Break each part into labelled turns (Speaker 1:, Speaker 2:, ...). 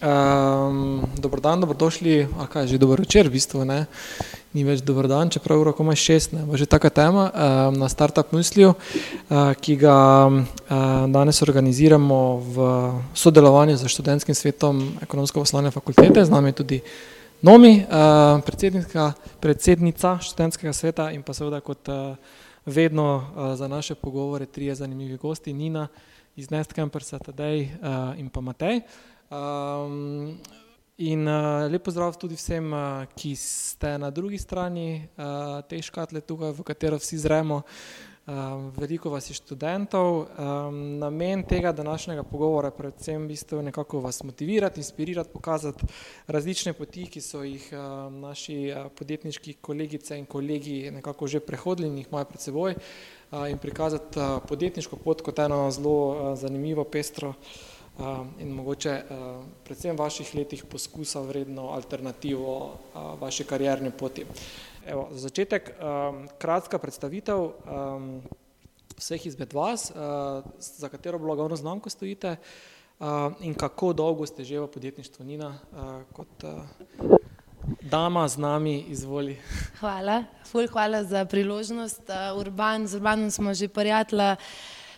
Speaker 1: Um, dobro dan, dobrodošli, ali kaj že dobro večer, v bistvu ne. Ni več dobro dan, čeprav uro komaj šest, ne. Že taka tema um, na Startup Mysliju, uh, ki ga uh, danes organiziramo v sodelovanju z študentskim svetom ekonomsko-poslovne fakultete, z nami tudi Nomi, uh, predsednica študentskega sveta in pa seveda kot uh, vedno uh, za naše pogovore trije zanimivi gosti, Nina iz Nest Campersa, Tadej uh, in pa Matej. Um, in uh, lep pozdrav tudi vsem, uh, ki ste na drugi strani uh, te škatle, tukaj, v katero vsi zremo. Um, veliko vas je študentov. Um, namen tega današnjega pogovora je predvsem v bistvu nekako vas motivirati, inspirirati, pokazati različne poti, ki so jih uh, naši uh, podjetniški kolegice in kolegi nekako že prehodili in jih imajo pred seboj uh, in prikazati uh, podjetniško pot kot eno zelo uh, zanimivo, pestro uh, in mogoče predvsem v vaših letih poskusa vredno alternativo vaše karierne poti. Evo, za začetek kratka predstavitev vseh izmed vas, za katero blagovno znamko stojite in kako dolgo ste že v podjetništvu Nina kot dama z nami izvoli.
Speaker 2: Hvala, ful hvala za priložnost. Urban, z Urbanom smo že prijatelja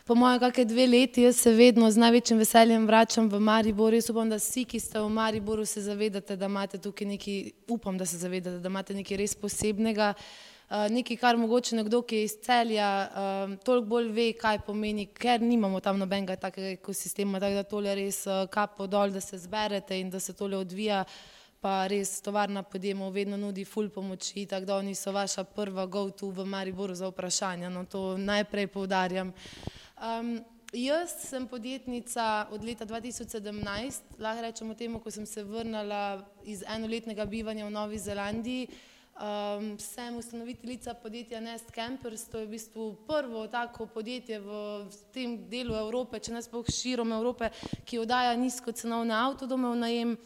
Speaker 2: po mojem, kakšne dve leti, jaz se vedno z največjim veseljem vračam v Maribor. Jaz upam, da vsi, ki ste v Mariboru, se zavedate, da imate tukaj nekaj, upam, da se zavedate, da imate nekaj res posebnega. Uh, nekaj, kar mogoče nekdo, ki je iz celja, uh, toliko bolj ve, kaj pomeni, ker nimamo tam nobenega takega ekosistema, tako da tole res uh, kapo dol, da se zberete in da se tole odvija, pa res tovarna podjemov vedno nudi full pomoči, tako da oni so vaša prva go-to v Mariboru za vprašanja, no to najprej poudarjam. Uh, Um, jaz sem podjetnica od leta 2017, lahko rečemo temu, ko sem se vrnila iz enoletnega bivanja v Novi Zelandiji. Um, sem ustanoviteljica podjetja Nest Campers, to je v bistvu prvo tako podjetje v tem delu Evrope, če ne sploh širom Evrope, ki oddaja nizkocenovne avtodome v najem.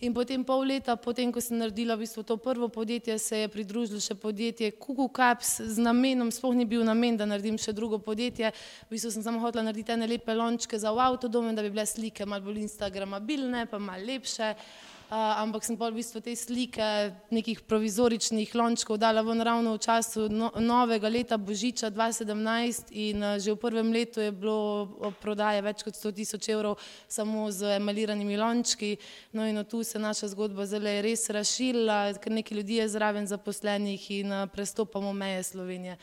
Speaker 2: In potem pol leta, potem ko sem naredila v bistvu to prvo podjetje, se je pridružilo še podjetje Kuku Caps z namenom, sploh ni bil namen, da naredim še drugo podjetje. V bistvu sem samo hotela narediti ene lepe lončke za avtodome, da bi bile slike malo bolj instagramabilne, pa malo lepše. Uh, ampak sem pa v bistvu te slike nekih provizoričnih lončkov dala ven ravno v času no, novega leta Božiča 2017 in uh, že v prvem letu je bilo prodaje več kot 100 tisoč evrov samo z emaliranimi lončki. No in tu se naša zgodba zelo res razširila, ker nekaj ljudi je zraven zaposlenih in uh, prestopamo meje Slovenije.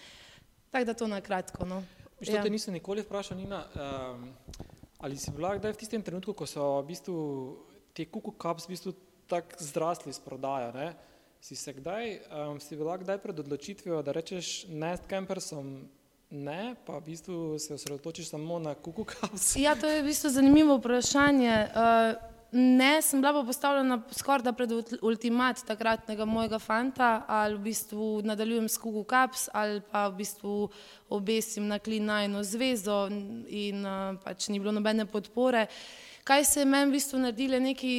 Speaker 2: Tako da to na kratko. No.
Speaker 1: Što ja. te nisem nikoli vprašal, Nina, um, ali si bila kdaj v tistem trenutku, ko so v bistvu ti kuku kaps v bistvu tako zrasli iz prodaja. Ne? Si se kdaj, um, si bila kdaj pred odločitvijo, da rečeš nest campersom ne, pa v bistvu se osredotočiš samo na kuku kaps?
Speaker 2: Ja, to je v bistvu zanimivo vprašanje. Uh, ne, sem bila pa postavljena skoraj da pred ultimat takratnega mojega fanta, ali v bistvu nadaljujem s kuku kaps, ali pa v bistvu obesim na klin najno zvezo in uh, pač ni bilo nobene podpore. Uh, kaj se je meni v bistvu naredilo, nekaj,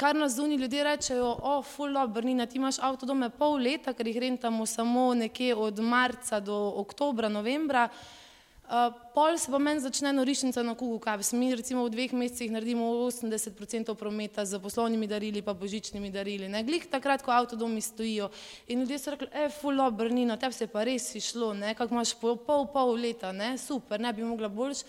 Speaker 2: kar nas zunaj ljudje rečejo, o, oh, full obrnina, ti imaš avtodome pol leta, ker jih rentamo samo nekje od marca do oktobra, novembra. Uh, pol se pa meni začne norišnica na kugu kaves. Mi recimo v dveh mesecih naredimo 80% prometa z poslovnimi darili pa božičnimi darili. Ne? Glih takrat, ko avtodomi stojijo in ljudje so rekli, e, full obrnina, tebi se pa res išlo, ne? kak imaš pol, pol, pol leta, ne? super, ne bi mogla boljš.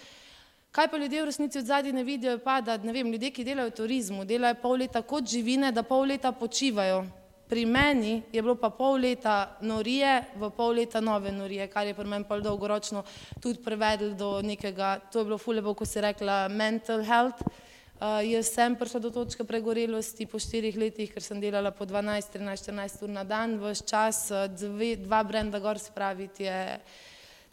Speaker 2: Kaj pa ljudje v resnici od zadnji ne vidijo, pa da ne vem, ljudje, ki delajo v turizmu, delajo pol leta kot živine, da pol leta počivajo. Pri meni je bilo pa pol leta norije, v pol leta nove norije, kar je pri meni pol dolgoročno tudi prevedel do nekega, to je bilo fulebo, ko si rekla mental health. Uh, jaz sem prišla do točke pregorelosti po štirih letih, ker sem delala po 12, 13, 14 ur na dan, vse čas, dve, dva brenda gor spraviti je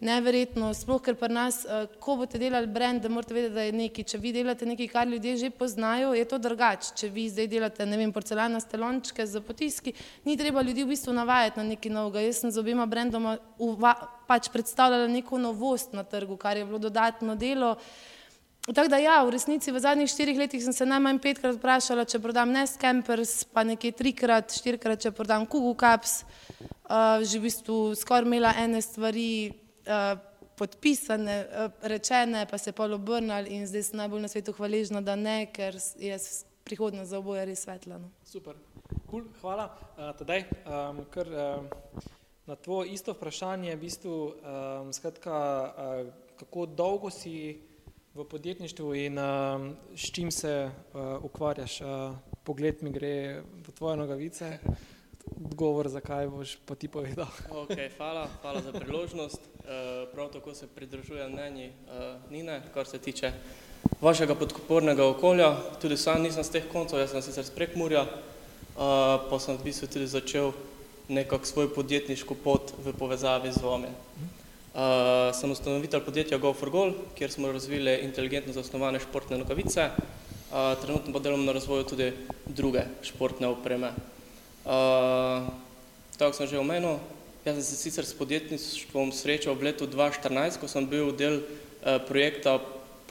Speaker 2: neverjetno, sploh ker pri nas, uh, ko boste delali brand, da morate vedeti, da je neki, če vi delate nekaj, kar ljudje že poznajo, je to drugače. Če vi zdaj delate, ne vem, porcelanaste lončke za potiski, ni treba ljudi v bistvu navajati na nekaj novega. Jaz sem z obima brandoma uva, pač predstavljala neko novost na trgu, kar je bilo dodatno delo. Tako da ja, v resnici v zadnjih štirih letih sem se najmanj petkrat vprašala, če prodam Nest Campers, pa nekje trikrat, štirikrat, če prodam Kugu Caps, uh, že v bistvu skoraj imela ene stvari, Eh, podpisane, eh, rečene, pa se pol obrnili in zdaj sem najbolj na svetu hvaležna, da ne, ker je prihodnost za oboje res svetla. No.
Speaker 1: Super, cool, hvala. Uh, tedaj, um, ker, uh, na tvoje isto vprašanje, v bistvu, um, skratka, uh, kako dolgo si v podjetništvu in um, s čim se uh, ukvarjaš? Uh, pogled mi gre v tvoje nogavice odgovor, zakaj boš pa ti povedal.
Speaker 3: Okay, hvala, hvala za priložnost. Uh, prav tako se pridružujem mnenji uh, Nine, kar se tiče vašega podpornega okolja. Tudi sam nisem z teh koncev, jaz sem sicer sprek Murja, uh, pa sem v bistvu tudi začel nekako svoj podjetniško pot v povezavi z vami. Sem ustanovitelj podjetja Go4Goal, kjer smo razvili inteligentno zasnovane športne nogavice. Trenutno pa delam na razvoju tudi druge športne opreme. Tako sem že omenil, jaz sem se sicer s podjetništvom srečal v letu 2014, ko sem bil del uh, projekta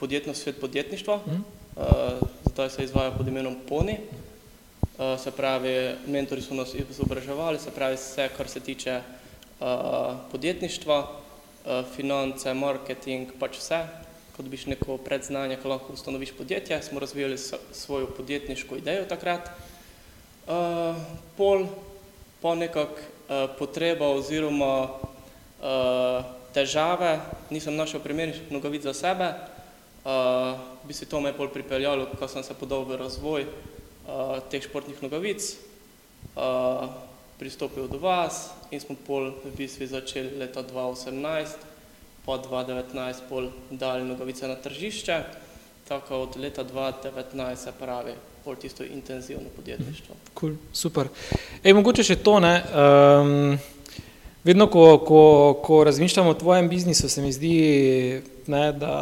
Speaker 3: Podjetno svet podjetništva, uh, zdaj se izvaja pod imenom PONI, uh, se pravi, mentori so nas izobraževali, se pravi, vse, kar se tiče uh, podjetništva, uh, finance, marketing, pač vse, ko dobiš neko predznanje, ko lahko ustanoviš podjetje, smo razvijali svojo podjetniško idejo takrat, uh, pol pa nekako uh, potreba oziroma uh, težave, nisem našel primernih nogavic za sebe, uh, bi se to me pol pripeljalo, ko sem se podal v razvoj teh športnih nogavic, pristopil do vas in smo pol v bistvu začeli leta 2018, pa 2019 pol dali nogavice na tržišče, tako od leta 2019 se pravi bolj tisto intenzivno podjetništvo.
Speaker 1: Cool, super. Ej, mogoče še to, ne, um, vedno, ko, ko, ko razmišljam o tvojem biznisu, se mi zdi, ne, da,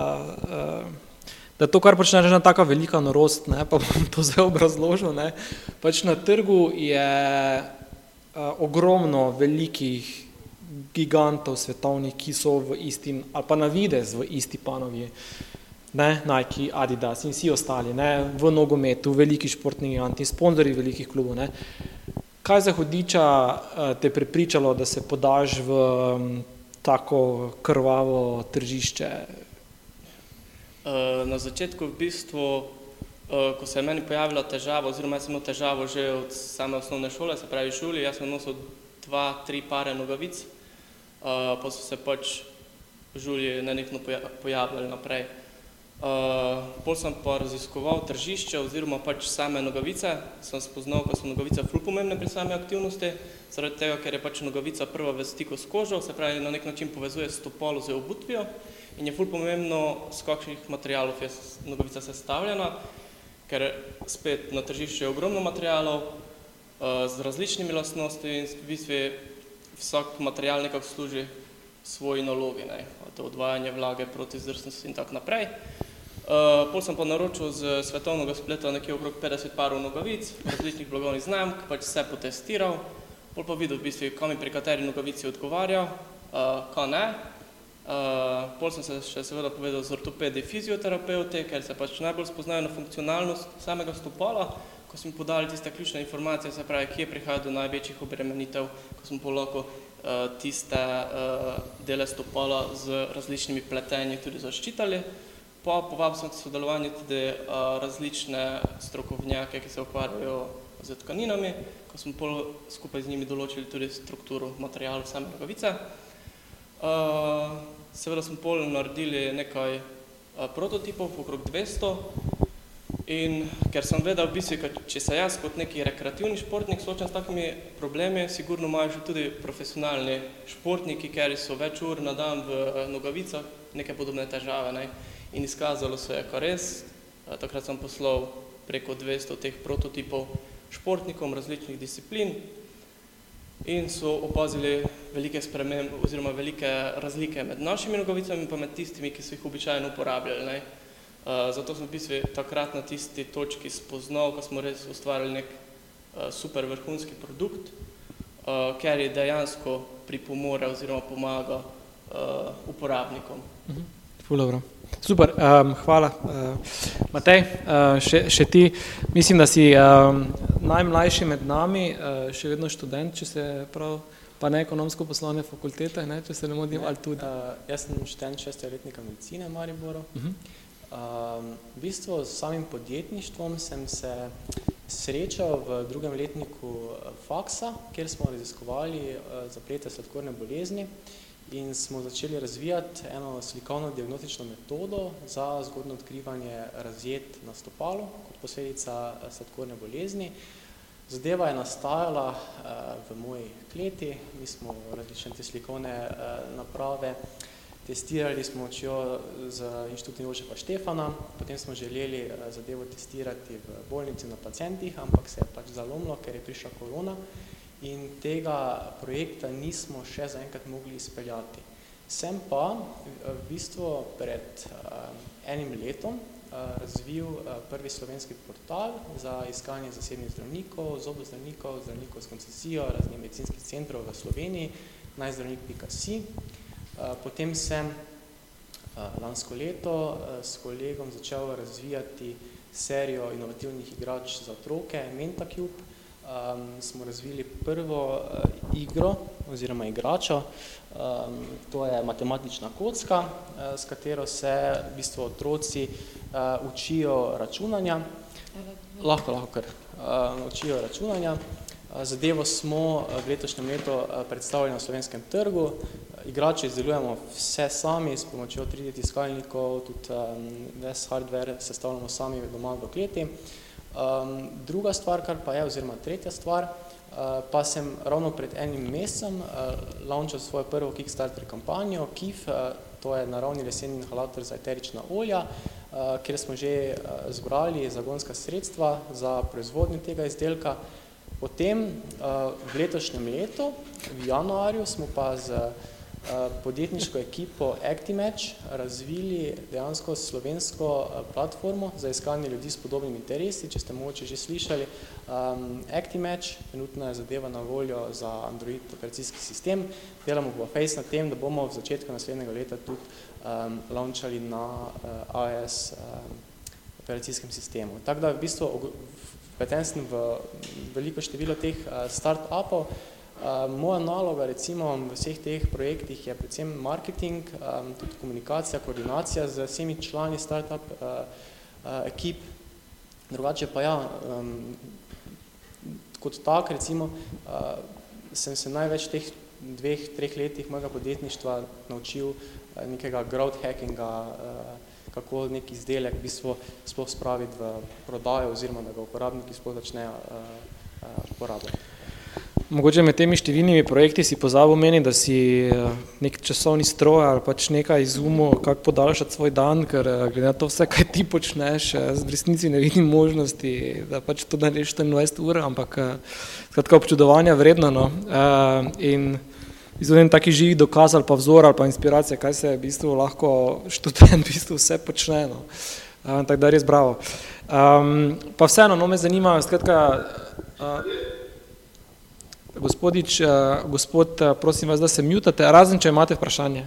Speaker 1: uh, da to, kar počneš, je ena taka velika norost, ne, pa bom to zdaj obrazložil, ne, pač na trgu je uh, ogromno velikih gigantov svetovnih, ki so v istim, ali pa na videz v isti panovi. Uh, ne, Nike, Adidas in vsi ostali, ne, v nogometu, veliki športni giganti, sponzori velikih klubov. Ne. Kaj za hudiča eh, te prepričalo, da se podaš v mm, tako krvavo tržišče?
Speaker 3: Eh, na začetku v bistvu, eh, ko se je meni pojavila težava, oziroma jaz sem imel težavo že od same osnovne šole, se pravi šoli, jaz sem nosil dva, tri pare nogavic, pa so se pač žulji nenehno pojavljali naprej. Uh, pol sem pa raziskoval tržišče oziroma pač same nogavice, sem spoznal, da so nogavice ful pomembne pri sami aktivnosti, zaradi tega, ker je pač nogavica prva v stiku s kožo, se pravi na nek način povezuje stopalo z obutvijo. In je ful pomembno, z kakšnih materialov je nogavica sestavljena, ker spet na tržišču je ogromno materialov uh, z različnimi lastnostmi in v bistvu vsak material nekako služi svoji nalogi, ne, to odvajanje vlage proti zdrsnosti in tako naprej. Uh, pol sem pa naročil z svetovnega spleta nekje okrog 50 parov nogavic, različnih blagovnih znamk, pač vse potestiral, pol pa videl v bistvu, kam mi pri kateri nogavici odgovarja, uh, kaj ne. Uh, pol sem se še seveda povedal z ortopedi fizioterapeuti, ker se pač najbolj spoznajo na funkcionalnost samega stopala, ko smo podali tiste ključne informacije, se pravi, kje prihaja do največjih obremenitev, ko smo pol lahko uh, tiste uh, dele stopala z različnimi pletenji tudi zaščitali. Pa povabil sem k sodelovanju tudi uh, različne strokovnjake, ki se ukvarjajo z tkaninami, ko smo pol skupaj z njimi določili tudi strukturo materialov same nogavice. Uh, seveda smo pol naredili nekaj uh, prototipov, okrog 200, in ker sem vedel, v bistvu, če se jaz kot neki rekreativni športnik soočam s takimi problemi, sigurno imajo že tudi profesionalni športniki, ker so več ur na dan v nogavicah, neke podobne težave. Ne. In izkazalo se je, kar res. Takrat sem poslal preko 200 teh prototipov športnikom različnih disciplin. in so opazili velike spremembe oziroma velike razlike med našimi nogavicami in pa med tistimi, ki so jih običajno uporabljali. Ne. Uh, zato sem v bistvu takrat na tisti točki spoznal, ko smo res ustvarili nek uh, super vrhunski produkt, ker je dejansko pripomore oziroma pomaga uporabnikom.
Speaker 1: Ful, Super, um, hvala. Uh, Matej, uh, še, še ti, mislim, da si um, najmlajši med nami, uh, še vedno študent, če se prav, pa ne ekonomsko-poslovne fakultete, ne, če se ne modim, ali tudi.
Speaker 4: Uh, jaz sem študent šestletnika medicine v Mariboru. Uh -huh. um, v bistvu s samim podjetništvom sem se srečal v drugem letniku faksa, kjer smo raziskovali uh, zaplete sladkorne bolezni. Uh, in smo začeli razvijati eno slikovno diagnostično metodo za zgodno odkrivanje razjet na stopalu kot posledica eh, sladkorne bolezni. Zadeva je nastajala uh, v moji kleti, mi smo različne te slikovne uh, naprave, testirali smo čjo z inštitutom Jožefa Štefana, potem smo želeli uh, zadevo testirati v bolnici na pacijentih, ampak se je pač zalomilo, ker je prišla korona in tega projekta nismo še zaenkrat mogli izpeljati. Sem pa v bistvu pred uh, enim letom uh, razvil uh, prvi slovenski portal za iskanje zasebnih zdravnikov, zobozdravnikov, zdravnikov s koncesijo raznih medicinskih centrov v Sloveniji, najzdravnik.si. Potem sem lansko leto s kolegom začel razvijati serijo inovativnih igrač za otroke, MentaCube, um, smo razvili prvo uh, igro oziroma igračo, um, to je matematična kocka, uh, s katero se v bistvu otroci uh, učijo računanja, lahko, lahko kar, uh, učijo računanja. Zadevo smo v letošnjem letu predstavili na slovenskem trgu. Igrače izdelujemo vse sami s pomočjo 3D tiskalnikov, tudi um, ves hardware sestavljamo sami doma v kleti. Uh, Um, druga stvar, kar pa je, oziroma tretja stvar, uh, pa sem ravno pred enim mesecem uh, launchal svojo prvo Kickstarter kampanjo, KIF, uh, to je naravni leseni inhalator za eterična olja, uh, kjer smo že uh, zbrali zagonska sredstva za proizvodnjo tega izdelka. Potem uh, v letošnjem letu, v januarju, smo pa z uh, podjetniško ekipo ActiMatch razvili dejansko slovensko eh, platformo za iskanje ljudi s podobnimi interesi, če ste mogoče že slišali. Um, ActiMatch, trenutno je zadeva na voljo za Android operacijski sistem, delamo v Face na tem, da bomo v začetku naslednjega leta tudi um, launchali na uh, iOS um, operacijskem sistemu. Tako da v bistvu vpeten sem v veliko število teh uh, start-upov, Moja naloga recimo v vseh teh projektih je predvsem marketing, tudi komunikacija, koordinacija z vsemi člani startup ekip. Drugače pa ja, kot tak recimo sem se največ teh dveh, treh letih mojega podjetništva naučil nekega growth hackinga, kako nek izdelek v bistvu sploh spraviti v prodajo oziroma da ga uporabniki sploh začnejo uporabljati.
Speaker 1: Mogoče med temi številnimi projekti si pozabil meni, da si eh, nek časovni stroj ali pač nekaj izumil, kako podaljšati svoj dan, ker eh, glede na to vse, kaj ti počneš, eh, z resnici ne vidim možnosti, da pač to narediš 24 ur, ampak skratka občudovanja vredno. No. In izvodim taki živi dokaz ali pa vzor ali pa inspiracija, kaj se v bistvu lahko študent v bistvu vse počne. No. Tako da res bravo. Um, pa vseeno, no me zanima, skratka, uh, Gospodič, uh, gospod, uh, prosim vas, da se mutate, razen če imate vprašanje.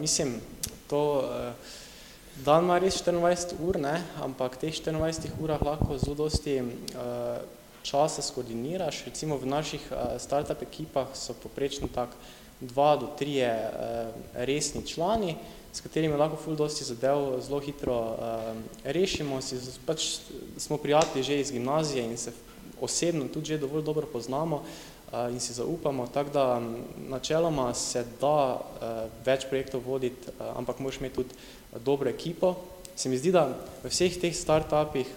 Speaker 4: Mislim, to uh, dan ima res 24 ur, ne, ampak teh 24 urah lahko zelo dosti uh, časa skoordiniraš. Recimo v naših uh, startup ekipah so poprečno tak dva do trije uh, resni člani, s katerimi lahko ful dosti zadev zelo hitro um, rešimo, si, pač smo prijatelji že iz gimnazije in se osebno tudi že dovolj dobro poznamo uh, in si zaupamo, tako da načeloma se da uh, več projektov voditi, uh, ampak moraš imeti tudi dobro ekipo, se mi zdi, da v vseh teh startupih,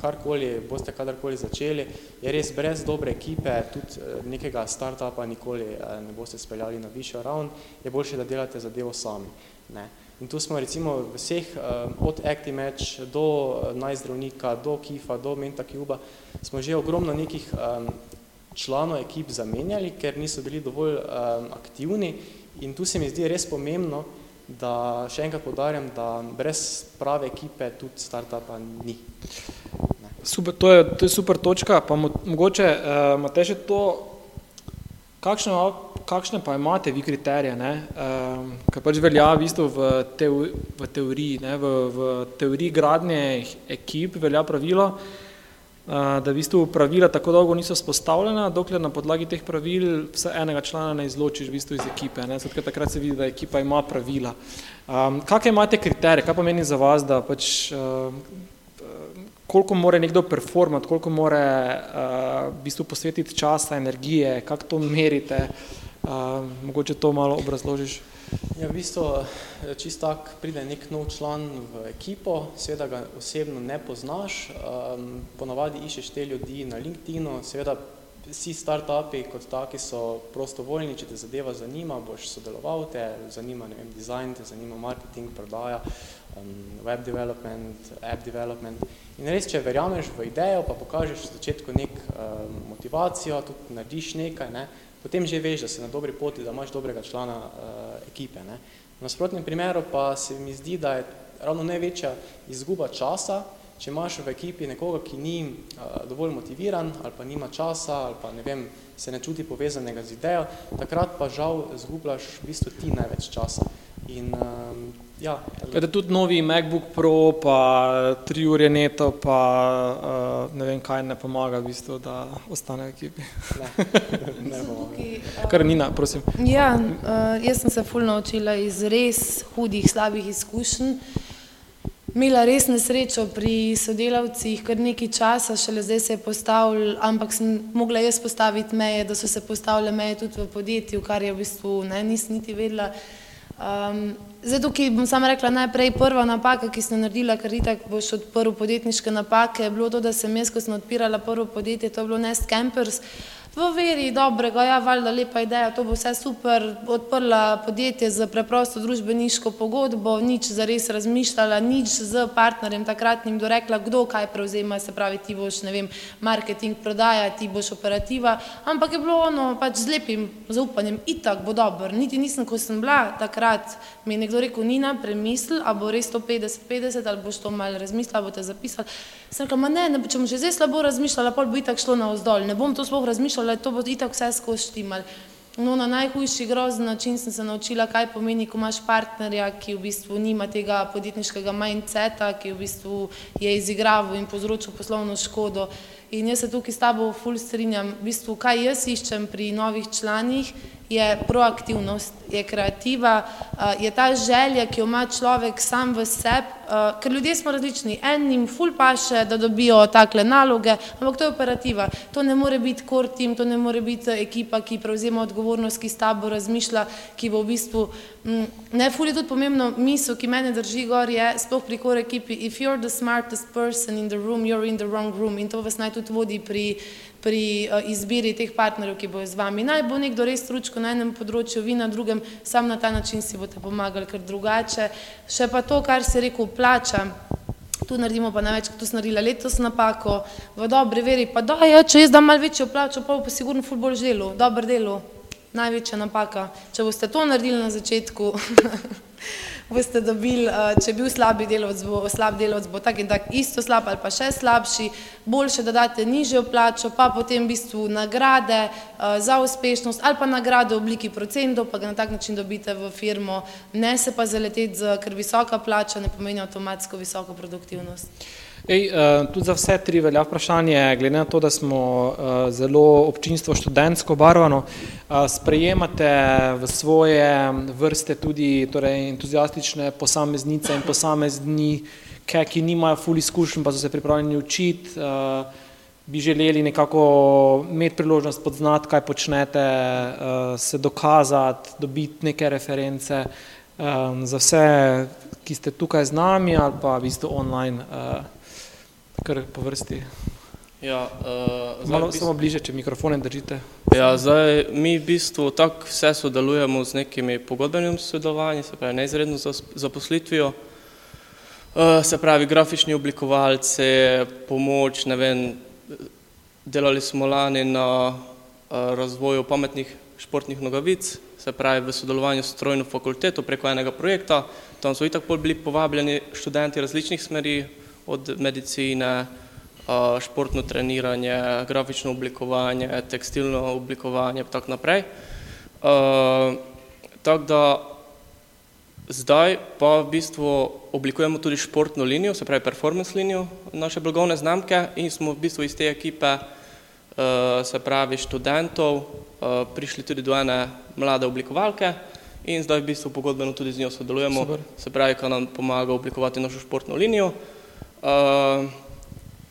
Speaker 4: karkoli boste kadarkoli začeli, je res brez dobre ekipe, tudi nekega startupa nikoli ne boste speljali na višjo ravn, je boljše, da delate zadevo sami. Ne. In tu smo recimo v vseh, od ActiMatch do najzdravnika, do Kifa, do Menta Cuba, smo že ogromno nekih članov ekip zamenjali, ker niso bili dovolj um, aktivni in tu se mi zdi res pomembno, da še enkrat podarjam, da brez prave ekipe tudi startupa ni.
Speaker 1: Super, to, je, to je super točka, pa mo, mogoče uh, imate še to, kakšne, kakšne pa imate vi kriterije, ne? Um, kar pač velja v bistvu v, teo, v teoriji, ne? V, v teoriji gradnje ekip velja pravilo, da v bistvu pravila tako dolgo niso spostavljena, dokler na podlagi teh pravil vse enega člana ne izločiš v bistvu iz ekipe. Zato, takrat se vidi, da ekipa ima pravila. Um, kakšne imate kriterije? Kaj pomeni za vas, da pač uh, koliko more nekdo performati, koliko more uh, v bistvu posvetiti časa, energije, kako to merite? Uh, mogoče to malo obrazložiš.
Speaker 4: Ja, v bistvu čist tak pride nek nov član v ekipo, seveda ga osebno ne poznaš, um, ponavadi iščeš te ljudi na LinkedInu, seveda vsi startupi kot taki so prostovoljni, če te zadeva zanima, boš sodeloval, te zanima, ne vem, design, te zanima marketing, prodaja, um, web development, app development. In res, če verjameš v idejo, pa pokažeš v začetku nek um, motivacijo, tudi narediš nekaj, ne, potem že veš, da si na dobri poti, da imaš dobrega člana uh, ekipe. Ne. V nasprotnem primeru pa se mi zdi, da je ravno največja izguba časa, če imaš v ekipi nekoga, ki ni uh, dovolj motiviran ali pa nima časa ali pa ne vem, se ne čuti povezanega z idejo, takrat pa žal zgubljaš v bistvu ti največ časa. In, um, ja,
Speaker 1: je tudi novi MacBook Pro, pa tri ure neto, pa uh, ne vem kaj ne pomaga v bistvu, da ostane v ekipi.
Speaker 4: Ne, ne pomaga.
Speaker 1: Kar Nina, prosim.
Speaker 2: Ja, uh, jaz sem se ful naučila iz res hudih, slabih izkušenj. Imela res nesrečo pri sodelavcih, kar nekaj časa, šele zdaj se je postavil, ampak sem mogla jaz postaviti meje, da so se postavile meje tudi v podjetju, kar je v bistvu ne, nisem niti vedela. Um, zdaj tukaj bom sama rekla najprej prva napaka, ki sem naredila, ker itak boš odprl podjetniške napake, je bilo to, da sem jaz, ko sem odpirala prvo podjetje, to je bilo Nest Campers, v veri dobrega, ja, valjda lepa ideja, to bo vse super, odprla podjetje z preprosto družbeniško pogodbo, nič zares razmišljala, nič z partnerjem takratnim dorekla, kdo kaj prevzema, se pravi, ti boš, ne vem, marketing prodaja, ti boš operativa, ampak je bilo ono pač z lepim zaupanjem, itak bo dobro, niti nisem, ko sem bila takrat, mi je nekdo rekel, Nina, premisli, a bo res to 50-50, ali boš to malo razmislila, bo te zapisala, sem rekla, ma ne, ne, če bom že zdaj slabo razmišljala, pol bo itak šlo na vzdolj, ne bom to sploh razmišljala, da to bo itak vse skozi štimal. No, na najhujši grozen način sem se naučila, kaj pomeni, ko imaš partnerja, ki v bistvu nima tega podjetniškega mindseta, ki v bistvu je izigraval in povzročil poslovno škodo. In jaz se tukaj s tabo ful strinjam, v bistvu, kaj jaz iščem pri novih članih, je proaktivnost, je kreativa, je ta želja, ki jo ima človek sam v sebi, ker ljudje smo različni, enim ful paše, da dobijo takle naloge, ampak to je operativa, to ne more biti core team, to ne more biti ekipa, ki prevzema odgovornost, ki s tabo razmišlja, ki bo v bistvu, ne ful je tudi pomembno, misel, ki mene drži gor, je sploh pri core ekipi, if you're the smartest person in the room, you're in the wrong room. In to vas naj tudi vodi pri pri izbiri teh partnerjev, ki bojo z vami. Naj bo nekdo res tručko na enem področju, vi na drugem, sam na ta način si boste pomagali, ker drugače. Še pa to, kar se rekel, plača. Tu naredimo pa največ, kot tu sem naredila letos napako, v dobri veri, pa da, ja, če jaz dam malo večjo plačo, pa bo pa sigurno ful bolj delo, dober delo, največja napaka. Če boste to naredili na začetku, boste dobili, če je bil slab delovec, bo slab delovec, bo tak in tak isto slab ali pa še slabši, boljše, da date nižjo plačo, pa potem v bistvu nagrade za uspešnost ali pa nagrade v obliki procentov, pa ga na tak način dobite v firmo, ne se pa zaleteti, ker visoka plača ne pomeni avtomatsko visoko produktivnost.
Speaker 1: Ej, uh, tudi za vse tri velja vprašanje, glede na to, da smo uh, zelo občinstvo študentsko barvano, uh, sprejemate v svoje vrste tudi torej, entuzijastične posameznice in posameznike, ki nimajo ful izkušenj, pa so se pripravljeni učiti, bi želeli nekako imeti priložnost poznati, kaj počnete, se dokazati, dobiti neke reference. Za vse, ki ste tukaj z nami ali pa v bistvu online. Kar po vrsti.
Speaker 3: Ja, uh,
Speaker 1: Malo bistvu, samo bliže, če mikrofone držite.
Speaker 3: Ja, zdaj, mi v bistvu tako vse sodelujemo z nekimi pogodbenimi sodelovanji, se pravi neizredno zaposlitvijo, uh, se pravi grafični oblikovalci, pomoč, ne vem, delali smo lani na uh, razvoju pametnih športnih nogavic, se pravi v sodelovanju s strojno fakulteto preko enega projekta, tam so itak bili povabljeni študenti različnih smeri, od medicine, športno treniranje, grafično oblikovanje, tekstilno oblikovanje in tako naprej. Tako da zdaj pa v bistvu oblikujemo tudi športno linijo, se pravi performance linijo naše blagovne znamke in smo v bistvu iz te ekipe, se pravi študentov, prišli tudi do ene mlade oblikovalke in zdaj v bistvu pogodbeno tudi z njo sodelujemo, Super. se pravi, ko nam pomaga oblikovati našo športno linijo. Uh,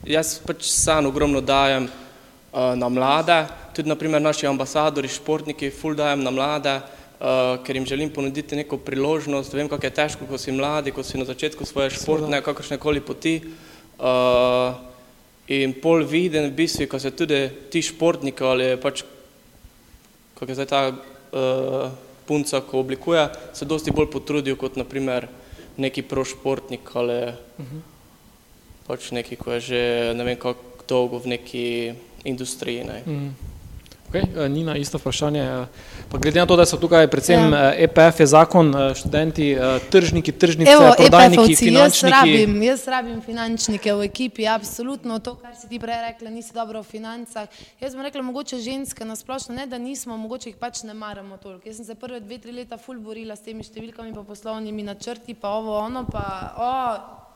Speaker 3: jaz pač sam ogromno dajem uh, na mlade, tudi naprimer naši ambasadori, športniki, ful dajem na mlade, uh, ker jim želim ponuditi neko priložnost, vem, kako je težko, ko si mladi, ko si na začetku svoje športne, kakršne koli poti. Uh, in pol viden v bistvu, ko se tudi ti športniki ali pač, kako je zdaj ta uh, punca, ko oblikuje, se dosti bolj potrudijo kot naprimer neki prošportnik ali uh -huh pač neki, ko je že ne vem kako dolgo v neki industriji. Ne. Mm.
Speaker 1: Okay, eh, Nina, isto vprašanje. Eh, pa glede na to, da so tukaj predvsem ja. EPF, eh, e je zakon, študenti, tržniki, tržnice, Evo, prodajniki, EPF finančniki.
Speaker 2: Jaz rabim, jaz rabim finančnike v ekipi, absolutno to, kar si ti prej rekla, nisi dobro v financah. Jaz bi rekla, mogoče ženske nasplošno, ne da nismo, mogoče jih pač ne maramo toliko. Jaz sem se prve dve, tri leta ful borila s temi številkami, pa poslovnimi načrti, pa ovo, ono, pa o,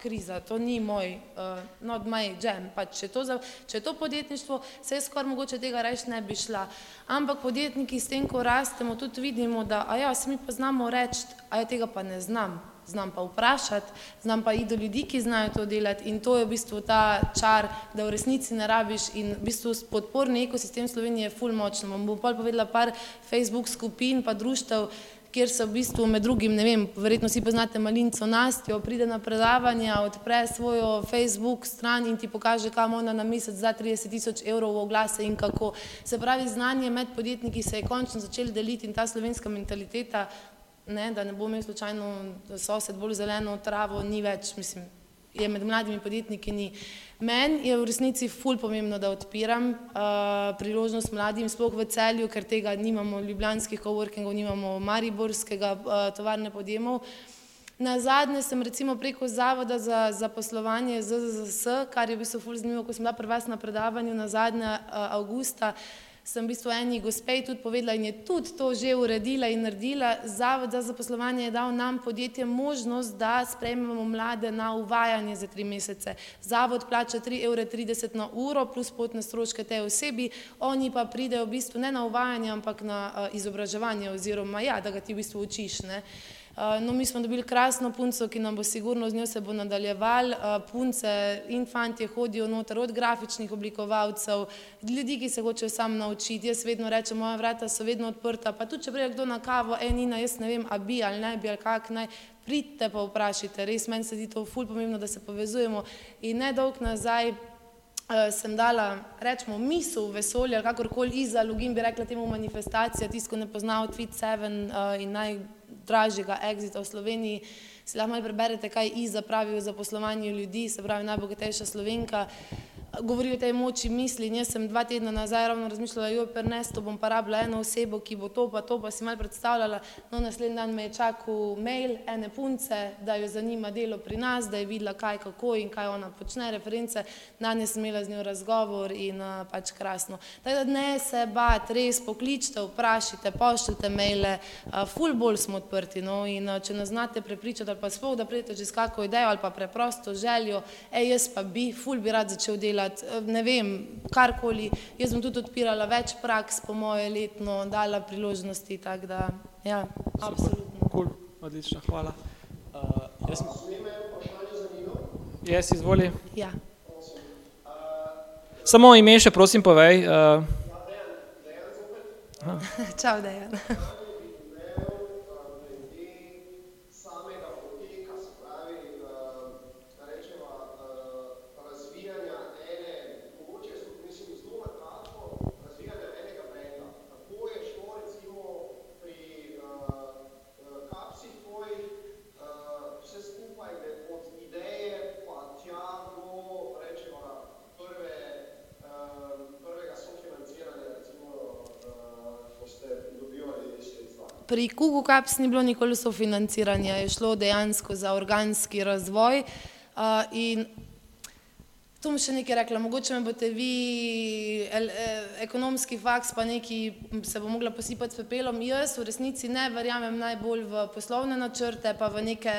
Speaker 2: kriza, to ni moj, uh, not my jam. Pa če, to za, če je to podjetništvo, se je skoraj mogoče tega reči ne bi šla. Ampak podjetniki s tem, ko rastemo, tudi vidimo, da a ja, se mi pa znamo reči, a ja tega pa ne znam. Znam pa vprašati, znam pa iti do ljudi, ki znajo to delati in to je v bistvu ta čar, da v resnici ne rabiš in v bistvu podporni ekosistem Slovenije je ful močno. Bom pa povedala par Facebook skupin pa društev, kjer se v bistvu med drugim, ne vem, verjetno si poznate malinco Nastjo, pride na predavanja, odpre svojo Facebook stran in ti pokaže, kam ona na mesec za 30 tisoč evrov oglase in kako. Se pravi, znanje med podjetniki se je končno začeli deliti in ta slovenska mentaliteta, ne, da ne bo imel slučajno sosed bolj zeleno travo, ni več, mislim, je med mladimi podjetniki ni. Meni je v resnici ful pomembno, da odpiram uh, priložnost mladim, sploh v celju, ker tega nimamo ljubljanskih coworkingov, nimamo mariborskega uh, tovarne podjemov. Na zadnje sem recimo preko Zavoda za zaposlovanje ZZS, kar je v bistvu ful zanimivo, ko sem bila pri vas na predavanju na zadnje uh, avgusta, uh, sem v bistvu eni gospej tudi povedala in je tudi to že uredila in naredila. Zavod za zaposlovanje je dal nam podjetje možnost, da sprejmemo mlade na uvajanje za tri mesece. Zavod plača 3,30 evra na uro plus potne stroške te osebi, oni pa pridejo v bistvu ne na uvajanje, ampak na uh, izobraževanje oziroma ja, da ga ti v bistvu učiš. Ne. No, mi smo dobili krasno punco, ki nam bo sigurno z njo se bo nadaljeval. Punce in fantje hodijo noter od grafičnih oblikovalcev, ljudi, ki se hočejo sam naučiti. Jaz vedno rečem, moja vrata so vedno odprta, pa tudi če prije kdo na kavo, e, Nina, jaz ne vem, a bi ali ne bi ali kak naj, pridite pa vprašajte. Res meni se zdi to ful pomembno, da se povezujemo. In nedolg nazaj sem dala, rečemo, misel v vesolje, ali kakorkoli iza login bi rekla temu manifestacija, tisto, ko ne pozna od Tweet 7 in naj dražjega exita v Sloveniji, si lahko malo preberete, kaj Iza pravi o zaposlovanju ljudi, se pravi najbogatejša slovenka. Govori o tej moči misli. In jaz sem dva tedna nazaj ravno razmišljala, jo prenesto bom pa rabila eno osebo, ki bo to pa to, pa si mal predstavljala. No, naslednji dan me je čakal mail ene punce, da jo zanima delo pri nas, da je videla kaj, kako in kaj ona počne, reference. Danes sem imela z njo razgovor in uh, pač krasno. Tako da ne se bat, res pokličite, vprašajte, pošljite maile, uh, full bolj smo odprti. No, in uh, če nas znate prepričati ali pa sploh, da pridete že s kakšno idejo ali pa preprosto željo, ej, jaz pa bi, full bi rad začel delati delati, eh, ne vem, karkoli. Jaz bom tudi odpirala več praks, po moje letno, dala priložnosti, tako da, ja, Super. absolutno.
Speaker 1: Cool. Odlično, hvala. Uh, jaz sem... Jaz izvoli.
Speaker 2: Ja.
Speaker 1: Samo ime še prosim povej. Uh...
Speaker 2: Čau, Dejan. Pri Kugu Kaps ni bilo nikoli sofinanciranja, je šlo dejansko za organski razvoj. Uh, in tu bom še nekaj rekla, mogoče me boste vi, el, eh, ekonomski faks, pa neki se bo mogla posipati s pepelom. Jaz v resnici ne verjamem najbolj v poslovne načrte, pa v neke,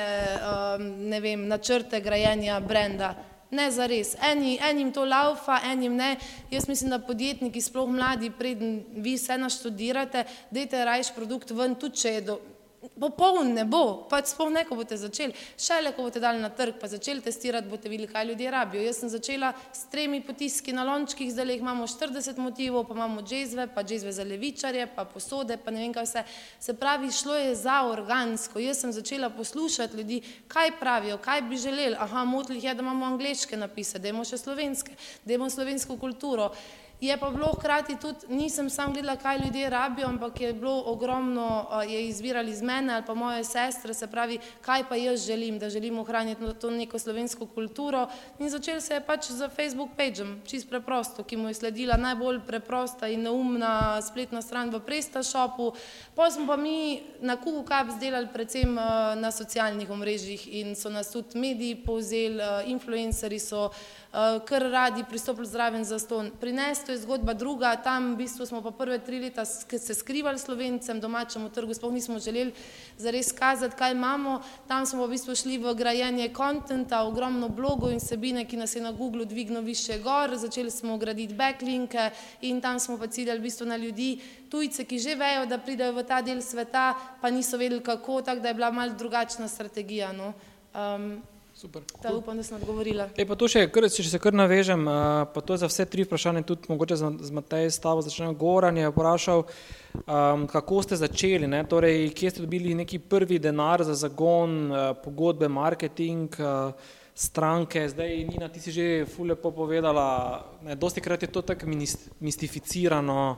Speaker 2: um, ne vem, načrte grajenja brenda. Ne za res. Eni, enim to laufa, enim ne. Jaz mislim, da podjetniki, sploh mladi, preden vi vse naštudirate, dajte rajš produkt ven, tudi če je do, Popoln ne bo, pač sploh ne, ko boste začeli. Šele, ko boste dali na trg, pa začeli testirati, boste videli, kaj ljudje rabijo. Jaz sem začela s tremi potiski na lončkih, zdaj jih imamo 40 motivov, pa imamo džezve, pa džezve za levičarje, pa posode, pa ne vem kaj vse. Se pravi, šlo je za organsko. Jaz sem začela poslušati ljudi, kaj pravijo, kaj bi želeli. Aha, motili je, da imamo angliške napise, da imamo še slovenske, da imamo slovensko kulturo. Je pa bilo hkrati tudi, nisem sam gledala, kaj ljudje rabijo, ampak je bilo ogromno, je izvirali iz mene ali pa moje sestre, se pravi, kaj pa jaz želim, da želim ohraniti to neko slovensko kulturo. In začel se je pač z Facebook pageom, čist preprosto, ki mu je sledila najbolj preprosta in neumna spletna stran v PrestaShopu. Pa smo pa mi na Kuku Cups delali predvsem na socialnih omrežjih in so nas tudi mediji povzeli, influenceri so kar radi pristopili zraven za ston. Prineslo je zgodba druga, tam v bistvu smo pa prve tri leta se skrivali slovencem, domačemu trgu, sploh nismo želeli zares kazati, kaj imamo. Tam smo v bistvu šli v grajenje kontenta, ogromno blogov in sebine, ki nas je na Google dvigno više gor, začeli smo graditi backlinke in tam smo pa ciljali v bistvu na ljudi, tujce, ki že vejo, da pridejo v ta del sveta, pa niso vedeli kako, tako da je bila malo drugačna strategija. No. Um, Super. Ta upam, da sem odgovorila.
Speaker 1: E, pa to še, kar, če se kar navežem, pa to za vse tri vprašanje, tudi mogoče z Matej stavo začnejo. Goran je vprašal, um, kako ste začeli, ne? torej, kje ste dobili neki prvi denar za zagon, pogodbe, marketing, stranke. Zdaj, Nina, ti si že fule povedala, ne, dosti krat je to tako mistificirano,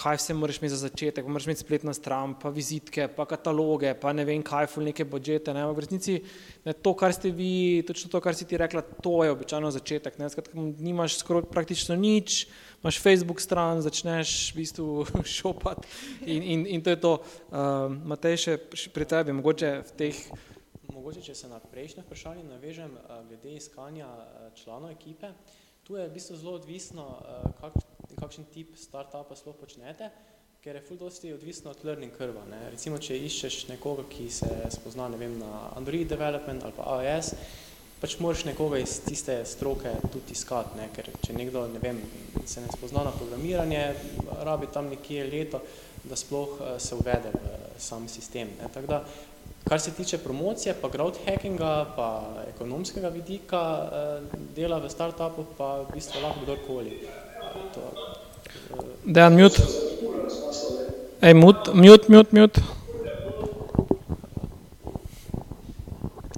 Speaker 1: kaj vse moraš imeti za začetek, moraš imeti spletno stran, pa vizitke, pa kataloge, pa ne vem kaj, ful neke budžete, ne, v resnici ne, to, kar ste vi, točno to, kar si ti rekla, to je običajno začetek, ne, skratka, nimaš skoraj praktično nič, imaš Facebook stran, začneš v bistvu šopati in, in, in to je to. Uh, Matej, še pri tebi, mogoče v teh
Speaker 4: Mogoče, če se na prejšnje vprašanje navežem, glede iskanja članov ekipe, tu je v bistvu zelo odvisno, kak, kakšen tip startupa sploh počnete, ker je ful dosti odvisno od learning curve. Ne. Recimo, če iščeš nekoga, ki se spozna ne vem, na Android development ali pa iOS, pač moraš nekoga iz tiste stroke tudi iskati, ne. ker če nekdo ne vem, se ne spozna na programiranje, rabi tam nekje leto, da sploh se uvede v sam sistem. Ne. Tako da, kar se tiče promocije, pa growth hackinga, pa ekonomskega vidika dela v startupu, pa v bistvu lahko kdorkoli.
Speaker 1: Dejan, mute. Ej, mute, mute, mute, mute.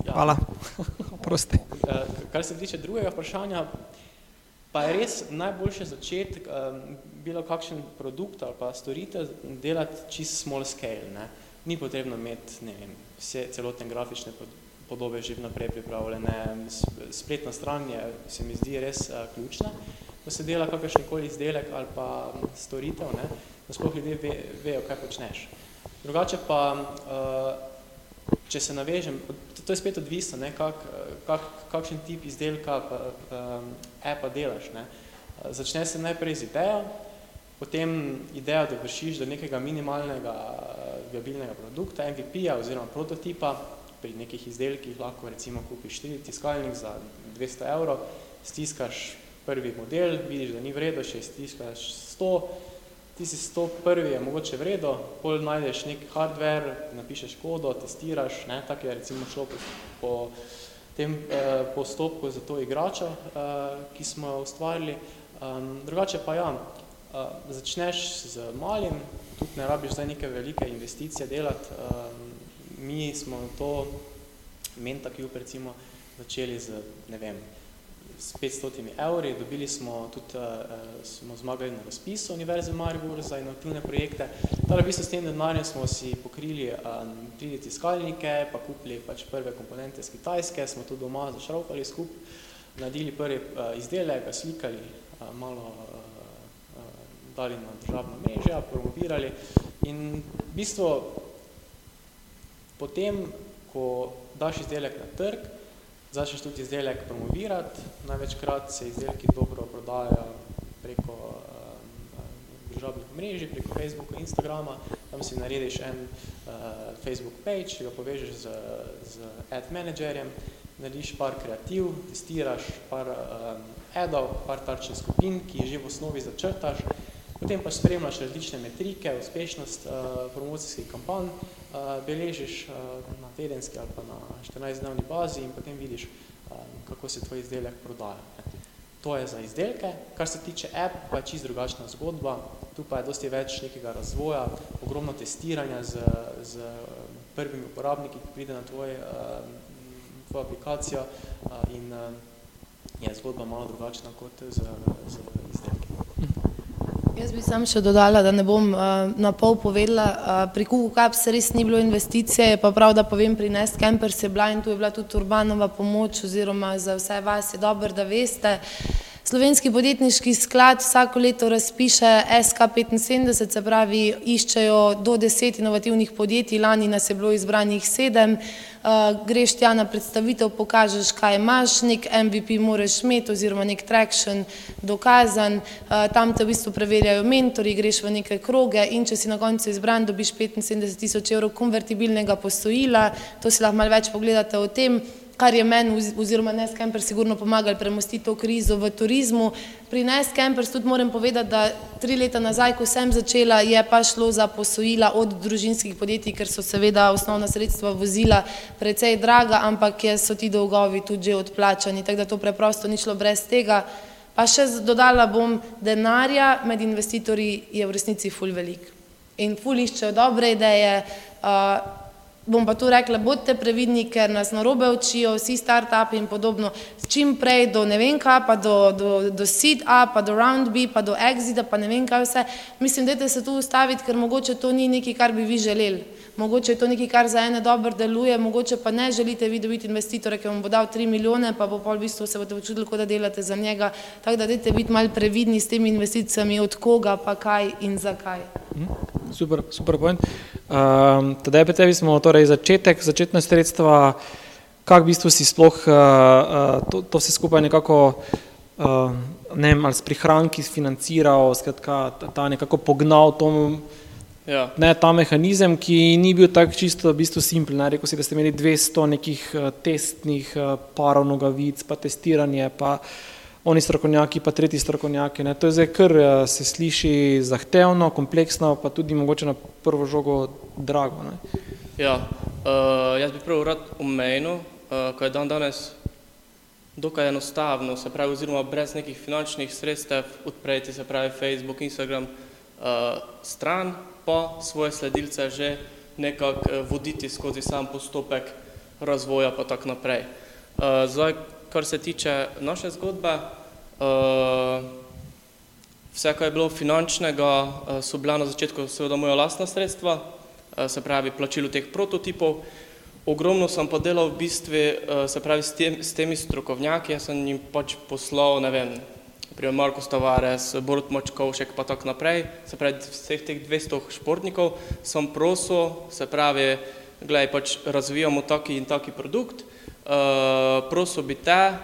Speaker 1: Hvala. Prosti.
Speaker 4: Kar se tiče drugega vprašanja, pa je res najboljše začeti bilo kakšen produkt ali pa storitev delati čist small scale. Ne. Ni potrebno imeti, ne vem, vse celotne grafične podobe že vnaprej pripravljene. Spletna stran je, se mi zdi, res ključna, ko se dela kakršnikoli izdelek ali pa storitev, ne, da sploh ljudje ve, vejo, kaj počneš. Drugače pa, če se navežem, to je spet odvisno, ne, kak, kak, kakšen tip izdelka pa, appa delaš. Ne. Začne se najprej z idejo, potem idejo dovršiš do nekega minimalnega viabilnega produkta, MVP-ja oziroma prototipa, pri nekih izdelkih lahko recimo kupiš štiri tiskalnik za 200 evrov, stiskaš prvi model, vidiš, da ni vredo, še stiskaš 100, ti si 100 prvi je mogoče vredo, pol najdeš nek hardware, napišeš kodo, testiraš, ne, tako je recimo šlo po, po tem eh, postopku za to igračo, eh, ki smo jo ustvarili. Um, drugače pa ja, uh, začneš z malim, tudi ne rabiš zdaj neke velike investicije delati. Um, mi smo to MentaCube recimo začeli z, ne vem, s 500 evri, dobili smo tudi, uh, smo zmagali na razpisu Univerze Maribor za inovativne projekte. Torej, v bistvu s tem denarjem smo si pokrili um, 3D tiskalnike, pa kupili pač prve komponente z Kitajske, smo to doma zašraukali skup, nadili prvi uh, izdelek, ga slikali, uh, malo uh, dali na državno mrežja, promovirali in v bistvu potem, ko daš izdelek na trg, začneš tudi izdelek promovirati, največkrat se izdelki dobro prodajajo preko državnih mrežij, preko Facebooka, Instagrama, tam si narediš en uh, Facebook page, ga povežeš z, z ad managerjem, narediš par kreativ, testiraš par um, adov, par tarčnih skupin, ki je že v osnovi začrtaš, Potem pa spremljaš različne metrike, uspešnost uh, promocijskih kampanj, uh, beležiš uh, na tedenski ali pa na 14-dnevni bazi in potem vidiš, uh, kako se tvoj izdelek prodaja. To je za izdelke. Kar se tiče app, pa je čist drugačna zgodba. Tu pa je dosti več nekega razvoja, ogromno testiranja z, z prvimi uporabniki, ki pride na tvoj, uh, tvojo aplikacijo uh, in je zgodba malo drugačna kot z, z izdelki.
Speaker 2: Jaz bi sam še dodala, da ne bom uh, na pol povedala, uh, pri Kuku Caps res ni bilo investicije, je pa prav, da povem, pri Nest Campers je bila in tu je bila tudi urbanova pomoč oziroma za vse vas je dobro, da veste. Slovenski podjetniški sklad vsako leto razpiše SK75, se pravi, iščejo do deset inovativnih podjetij, lani nas je bilo izbranih sedem, uh, greš tja na predstavitev, pokažeš, kaj imaš, nek MVP moraš imeti oziroma nek traction dokazan, uh, tam te v bistvu preverjajo mentori, greš v neke kroge in če si na koncu izbran, dobiš 75 tisoč evrov konvertibilnega posojila, to si lahko malo več pogledate o tem, kar je meni oziroma Nest Campers sigurno pomagali premostiti to krizo v turizmu. Pri Nest Campers tudi moram povedati, da tri leta nazaj, ko sem začela, je pa šlo za posojila od družinskih podjetij, ker so seveda osnovna sredstva vozila precej draga, ampak so ti dolgovi tudi že odplačani, tako da to preprosto ni šlo brez tega. Pa še dodala bom, denarja med investitorji je v resnici ful velik. In ful iščejo dobre ideje, uh, bom pa tu rekla, bodite previdni, ker nas narobe učijo, vsi start-upi in podobno, čim prej do ne vem kaj, pa do, do, do seed A, pa do round B, pa do exita, pa ne vem kaj vse. Mislim, dajte se tu ustaviti, ker mogoče to ni nekaj, kar bi vi želeli. Mogoče je to nekaj, kar za ene dobro deluje, mogoče pa ne želite vi dobiti investitore, ki vam bo dal 3 milijone, pa bo pol v bistvu se boste počutili, kot da delate za njega. Tako da dajte biti malo previdni s temi investicijami, od koga, pa kaj in zakaj.
Speaker 1: Mhm. Super, super point. Um, Tadej, pri tebi smo torej začetek, začetne sredstva, kak v bistvu si sploh uh, to, to vse skupaj nekako, uh, ne vem, ali s prihranki financiral, skratka, ta, ta nekako pognal tom, ja. ne, ta mehanizem, ki ni bil tak čisto v bistvu simpel, ne, rekel si, da ste imeli 200 nekih uh, testnih uh, parov nogavic, pa testiranje, pa oni strokovnjaki, pa tretji strokovnjaki. Ne. To je zdaj kar eh, se sliši zahtevno, kompleksno, pa tudi mogoče na prvo žogo drago. Ne.
Speaker 3: Ja, uh, jaz bi prav rad omenil, uh, ko je dan danes dokaj enostavno, se pravi, oziroma brez nekih finančnih sredstev odpreti, se pravi Facebook, Instagram, uh, stran, pa svoje sledilce že nekako voditi skozi sam postopek razvoja, pa tako naprej. Uh, zdaj, kar se tiče naše zgodbe, uh, vse, kar je bilo finančnega, so bila na začetku seveda moja lastna sredstva, se pravi plačilo teh prototipov, ogromno sem pa delal v bistvu, se pravi, s, tem, s temi strokovnjaki, jaz sem jim pač poslal, ne vem, primer Marko Stavares, Borut Močkovšek pa tako naprej, se pravi, vseh teh 200 športnikov sem prosil, se pravi, gledaj, pač razvijamo taki in taki produkt, uh, prosil bi te,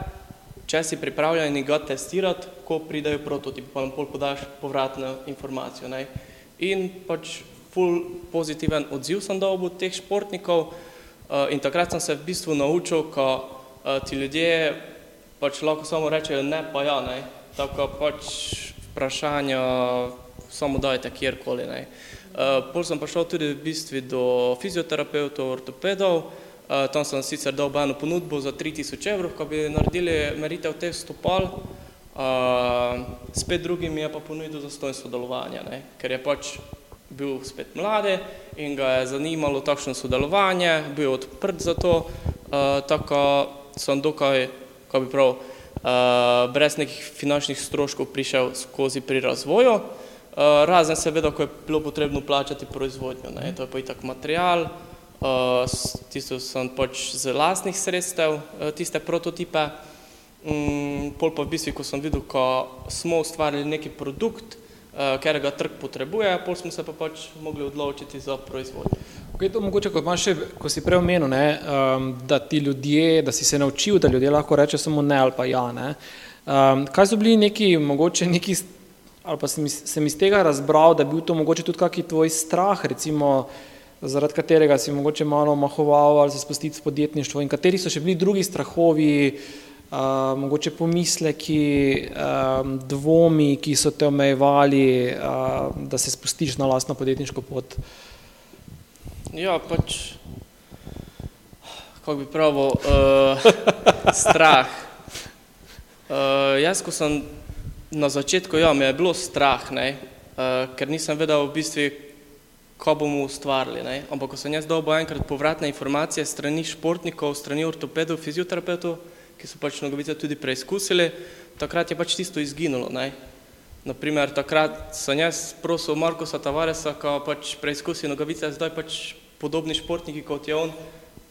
Speaker 3: če si pripravljen ga testirati, ko pridejo prototipi, pa nam pol podaš povratno informacijo. Ne? In pač full pozitiven odziv sem dobil od teh športnikov uh, in takrat sem se v bistvu naučil, ko uh, ti ljudje pač lahko samo rečejo ne, pa ja, ne. Tako pač vprašanja samo dajte kjerkoli. Uh, pol sem pa šel tudi v bistvu do fizioterapeutov, ortopedov, uh, tam sem sicer dal eno ponudbo za 3000 evrov, ko bi naredili meritev teh stopal, uh, spet drugim je pa ponudil za stojn sodelovanja, ne, ker je pač bil spet mlade in ga je zanimalo takšno sodelovanje, bil je odprt za to, uh, tako sem dokaj, kako bi prav, uh, brez nekih finančnih stroškov prišel skozi pri razvoju, uh, razen seveda, ko je bilo potrebno plačati proizvodnjo, ne, to je pa itak material, uh, tisto sem pač z lastnih sredstev, tiste prototipe, um, pol pa v bistvu, ko sem videl, ko smo ustvarili neki produkt, ker ga trg potrebuje, pol smo se pa pač mogli odločiti za proizvodnjo.
Speaker 1: Okay, to mogoče, ko, še, ko si prej omenil, ne, um, da ti ljudje, da si se naučil, da ljudje lahko reče samo ne ali pa ja. Ne. Um, kaj so bili neki, mogoče neki, ali pa sem, sem iz tega razbral, da je bil to mogoče tudi kaki tvoj strah, recimo, zaradi katerega si mogoče malo omahoval ali se spustiti v podjetništvo in kateri so še bili drugi strahovi, uh, mogoče pomisleki, um, dvomi, ki so te omejevali, uh, da se spustiš na lastno podjetniško pot?
Speaker 3: Ja, pač, kako bi pravil, uh, strah. Uh, jaz, ko sem na začetku, ja, mi je bilo strah, ne, uh, ker nisem vedel v bistvu, ko bomo ustvarili. Ne. Ampak, ko sem jaz dobil enkrat povratne informacije strani športnikov, strani ortopedov, fizioterapeutov, ki so pač nogavice tudi preizkusili, takrat je pač tisto izginulo. Ne? Naprimer, takrat sem jaz prosil Markosa Tavaresa, ko pač preizkusi nogavice, zdaj pač podobni športniki kot je on,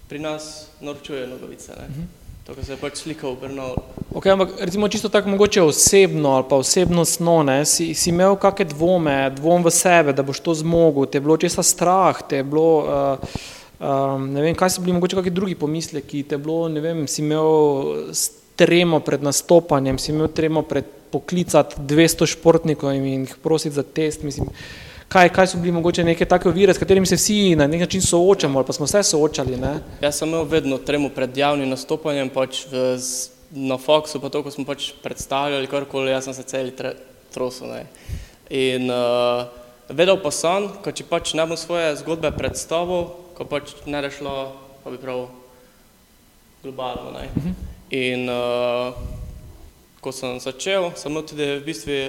Speaker 3: pri nas naročujejo nogavice. Ne? Mhm. Tako se je pač slika obrnala.
Speaker 1: Ok, ampak recimo čisto tako mogoče osebno ali pa osebnostno, ne, si, si imel kakšne dvome, dvom v sebe, da boš to zmogel, te je bilo česa strah, te je bilo... Uh, Um, ne vem, kaj so bili mogoče kakšni drugi pomisleki, te bilo, ne vem, si imel tremo pred nastopanjem, si imel tremo pred poklicati 200 športnikov in jih prositi za test, mislim, kaj, kaj so bili mogoče neke take ovire, s katerimi se vsi na nek način soočamo ali pa smo se soočali, ne?
Speaker 3: Jaz sem imel vedno tremo pred javnim nastopanjem, pač v, na Foxu, pa to, ko smo pač predstavljali karkoli, jaz sem se celi trosil, ne. In uh, vedel pa sem, ko če pač ne bom svoje zgodbe predstavil, ko pač ne da šlo, pa bi prav globalno. Ne? Uh -huh. In uh, ko sem začel, sem imel tudi v bistvu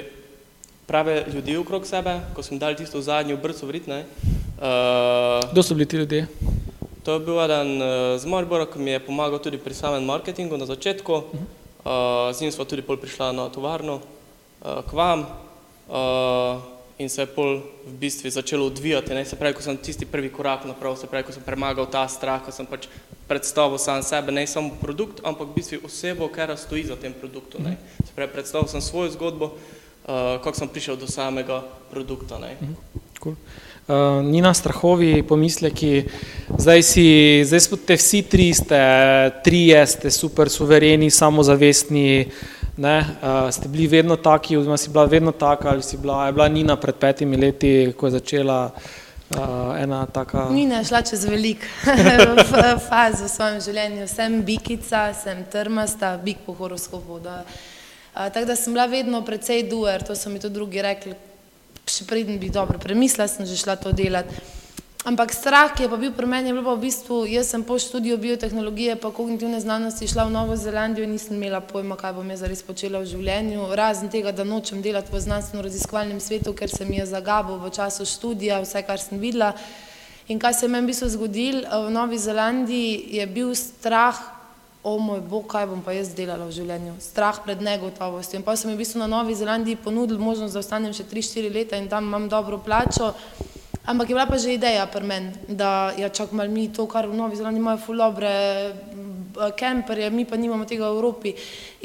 Speaker 3: prave ljudi okrog sebe, ko sem dal tisto zadnjo brco vrit. Ne?
Speaker 1: Uh, Kdo so bili ti ljudje?
Speaker 3: To je bil eden uh, z Maribora, ki mi je pomagal tudi pri samem marketingu na začetku. Uh -huh. uh, z njim smo tudi pol prišla na tovarno uh, k vam. Uh, in se je pol v bistvu začelo odvijati. Ne? Se pravi, ko sem tisti prvi korak naprav, se pravi, ko sem premagal ta strah, ko sem pač predstavil sam sebe, ne samo produkt, ampak v bistvu osebo, kera stoji za tem produktom. Ne? Se pravi, predstavil sem svojo zgodbo, uh, kako sem prišel do samega produkta. Ne?
Speaker 1: Cool. Uh, ni na strahovi pomisleki, zdaj, si, zdaj ste vsi tri, ste trije, ste super suvereni, samozavestni, uh, Ne, uh, ste bili vedno taki, oziroma si bila vedno taka, ali si bila, je bila Nina pred petimi leti, ko je začela uh, ena taka.
Speaker 2: Nina je šla čez velik faz v svojem življenju. Sem bikica, sem trmasta, bik po horoskopu. Uh, tako da sem bila vedno precej duer, to so mi tudi drugi rekli, še preden bi dobro premislila, sem že šla to delati. Ampak strah, ki je pa bil pri meni, je bil pa v bistvu, jaz sem po študiju biotehnologije pa kognitivne znanosti šla v Novo Zelandijo in nisem imela pojma, kaj bom jaz zares počela v življenju, razen tega, da nočem delati v znanstveno-raziskovalnem svetu, ker se mi je zagabo v času študija, vse, kar sem videla. In kaj se je meni v bistvu zgodil, v Novi Zelandiji je bil strah, o moj bog, kaj bom pa jaz delala v življenju, strah pred negotovostjo. In pa sem v bistvu na Novi Zelandiji ponudil možnost, da ostanem še 3-4 leta in tam imam dobro plačo, Ampak je bila pa že ideja pri meni, da ja, čak mal mi to, kar v Novi Zelandiji imajo fulobre kemperje, mi pa nimamo tega v Evropi.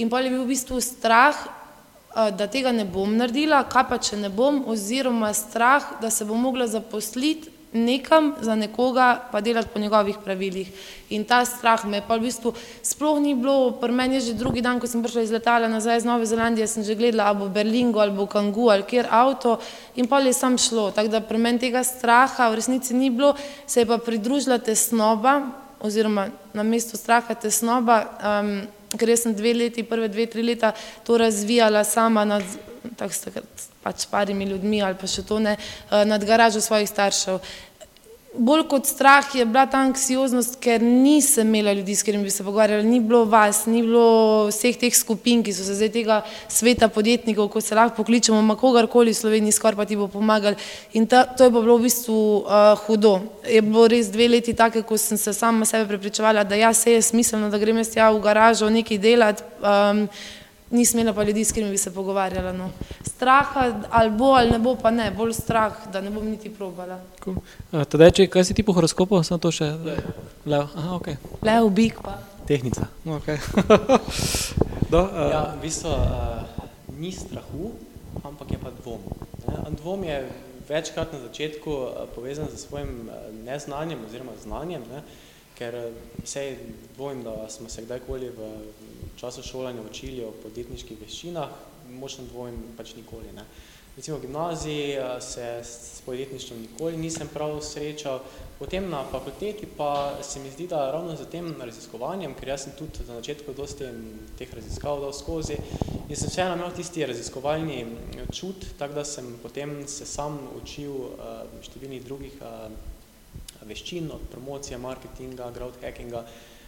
Speaker 2: In pa je bil v bistvu strah, eh, da tega ne bom naredila, kaj pa če ne bom, oziroma strah, da se bom mogla zaposliti nekam za nekoga, pa delati po njegovih pravilih. In ta strah me pa v bistvu sploh ni bilo, pri meni je že drugi dan, ko sem prišla iz letala nazaj iz Nove Zelandije, sem že gledala, ali bo Berlingo, ali bo Kangu, ali kjer avto in pa je sam šlo. Tako da pri meni tega straha v resnici ni bilo, se je pa pridružila tesnoba, oziroma na mesto straha tesnoba, um, ker jaz sem dve leti, prve dve, tri leta to razvijala sama nad, tako s pač parimi ljudmi ali pa še to ne, nad garažo svojih staršev bolj kot strah je bila ta anksioznost, ker nisem imela ljudi, s katerimi bi se pogovarjala, ni bilo vas, ni bilo vseh teh skupin, ki so se zdaj tega sveta podjetnikov, ko se lahko pokličemo, ma kogarkoli v Sloveniji skoraj pa ti bo pomagal. In ta, to je bilo v bistvu uh, hudo. Je bilo res dve leti take, ko sem se sama sebe prepričevala, da ja, se je smiselno, da grem jaz tja v garažo nekaj delati. Um, nisem imela pa ljudi, s katerimi bi se pogovarjala. No. Straha ali bo ali ne bo, pa ne, bolj strah, da ne bom niti probala.
Speaker 1: Cool. Uh, Tadej, če, kaj si ti po horoskopu, sem to še? Lev. Aha, ok.
Speaker 2: Lev, bik pa.
Speaker 4: Tehnica.
Speaker 1: okay. Do, uh,
Speaker 4: Ja, v bistvu uh, ni strahu, ampak je pa dvom. Ne? Dvom je večkrat na začetku uh, povezan z svojim uh, neznanjem oziroma znanjem, ne? ker vse dvomim, da smo se kdajkoli v času šolanja učili o podjetniških veščinah, močno dvomim pač nikoli. Ne? Recimo v gimnaziji uh, se s podjetništvom nikoli nisem prav srečal, potem na fakulteti pa se mi zdi, da ravno z tem raziskovanjem, ker jaz sem tudi na začetku dosti teh raziskav dal skozi in sem vseeno imel tisti raziskovalni čut, tako da sem potem se sam učil uh, številnih drugih veščin, od promocije, marketinga, growth hackinga,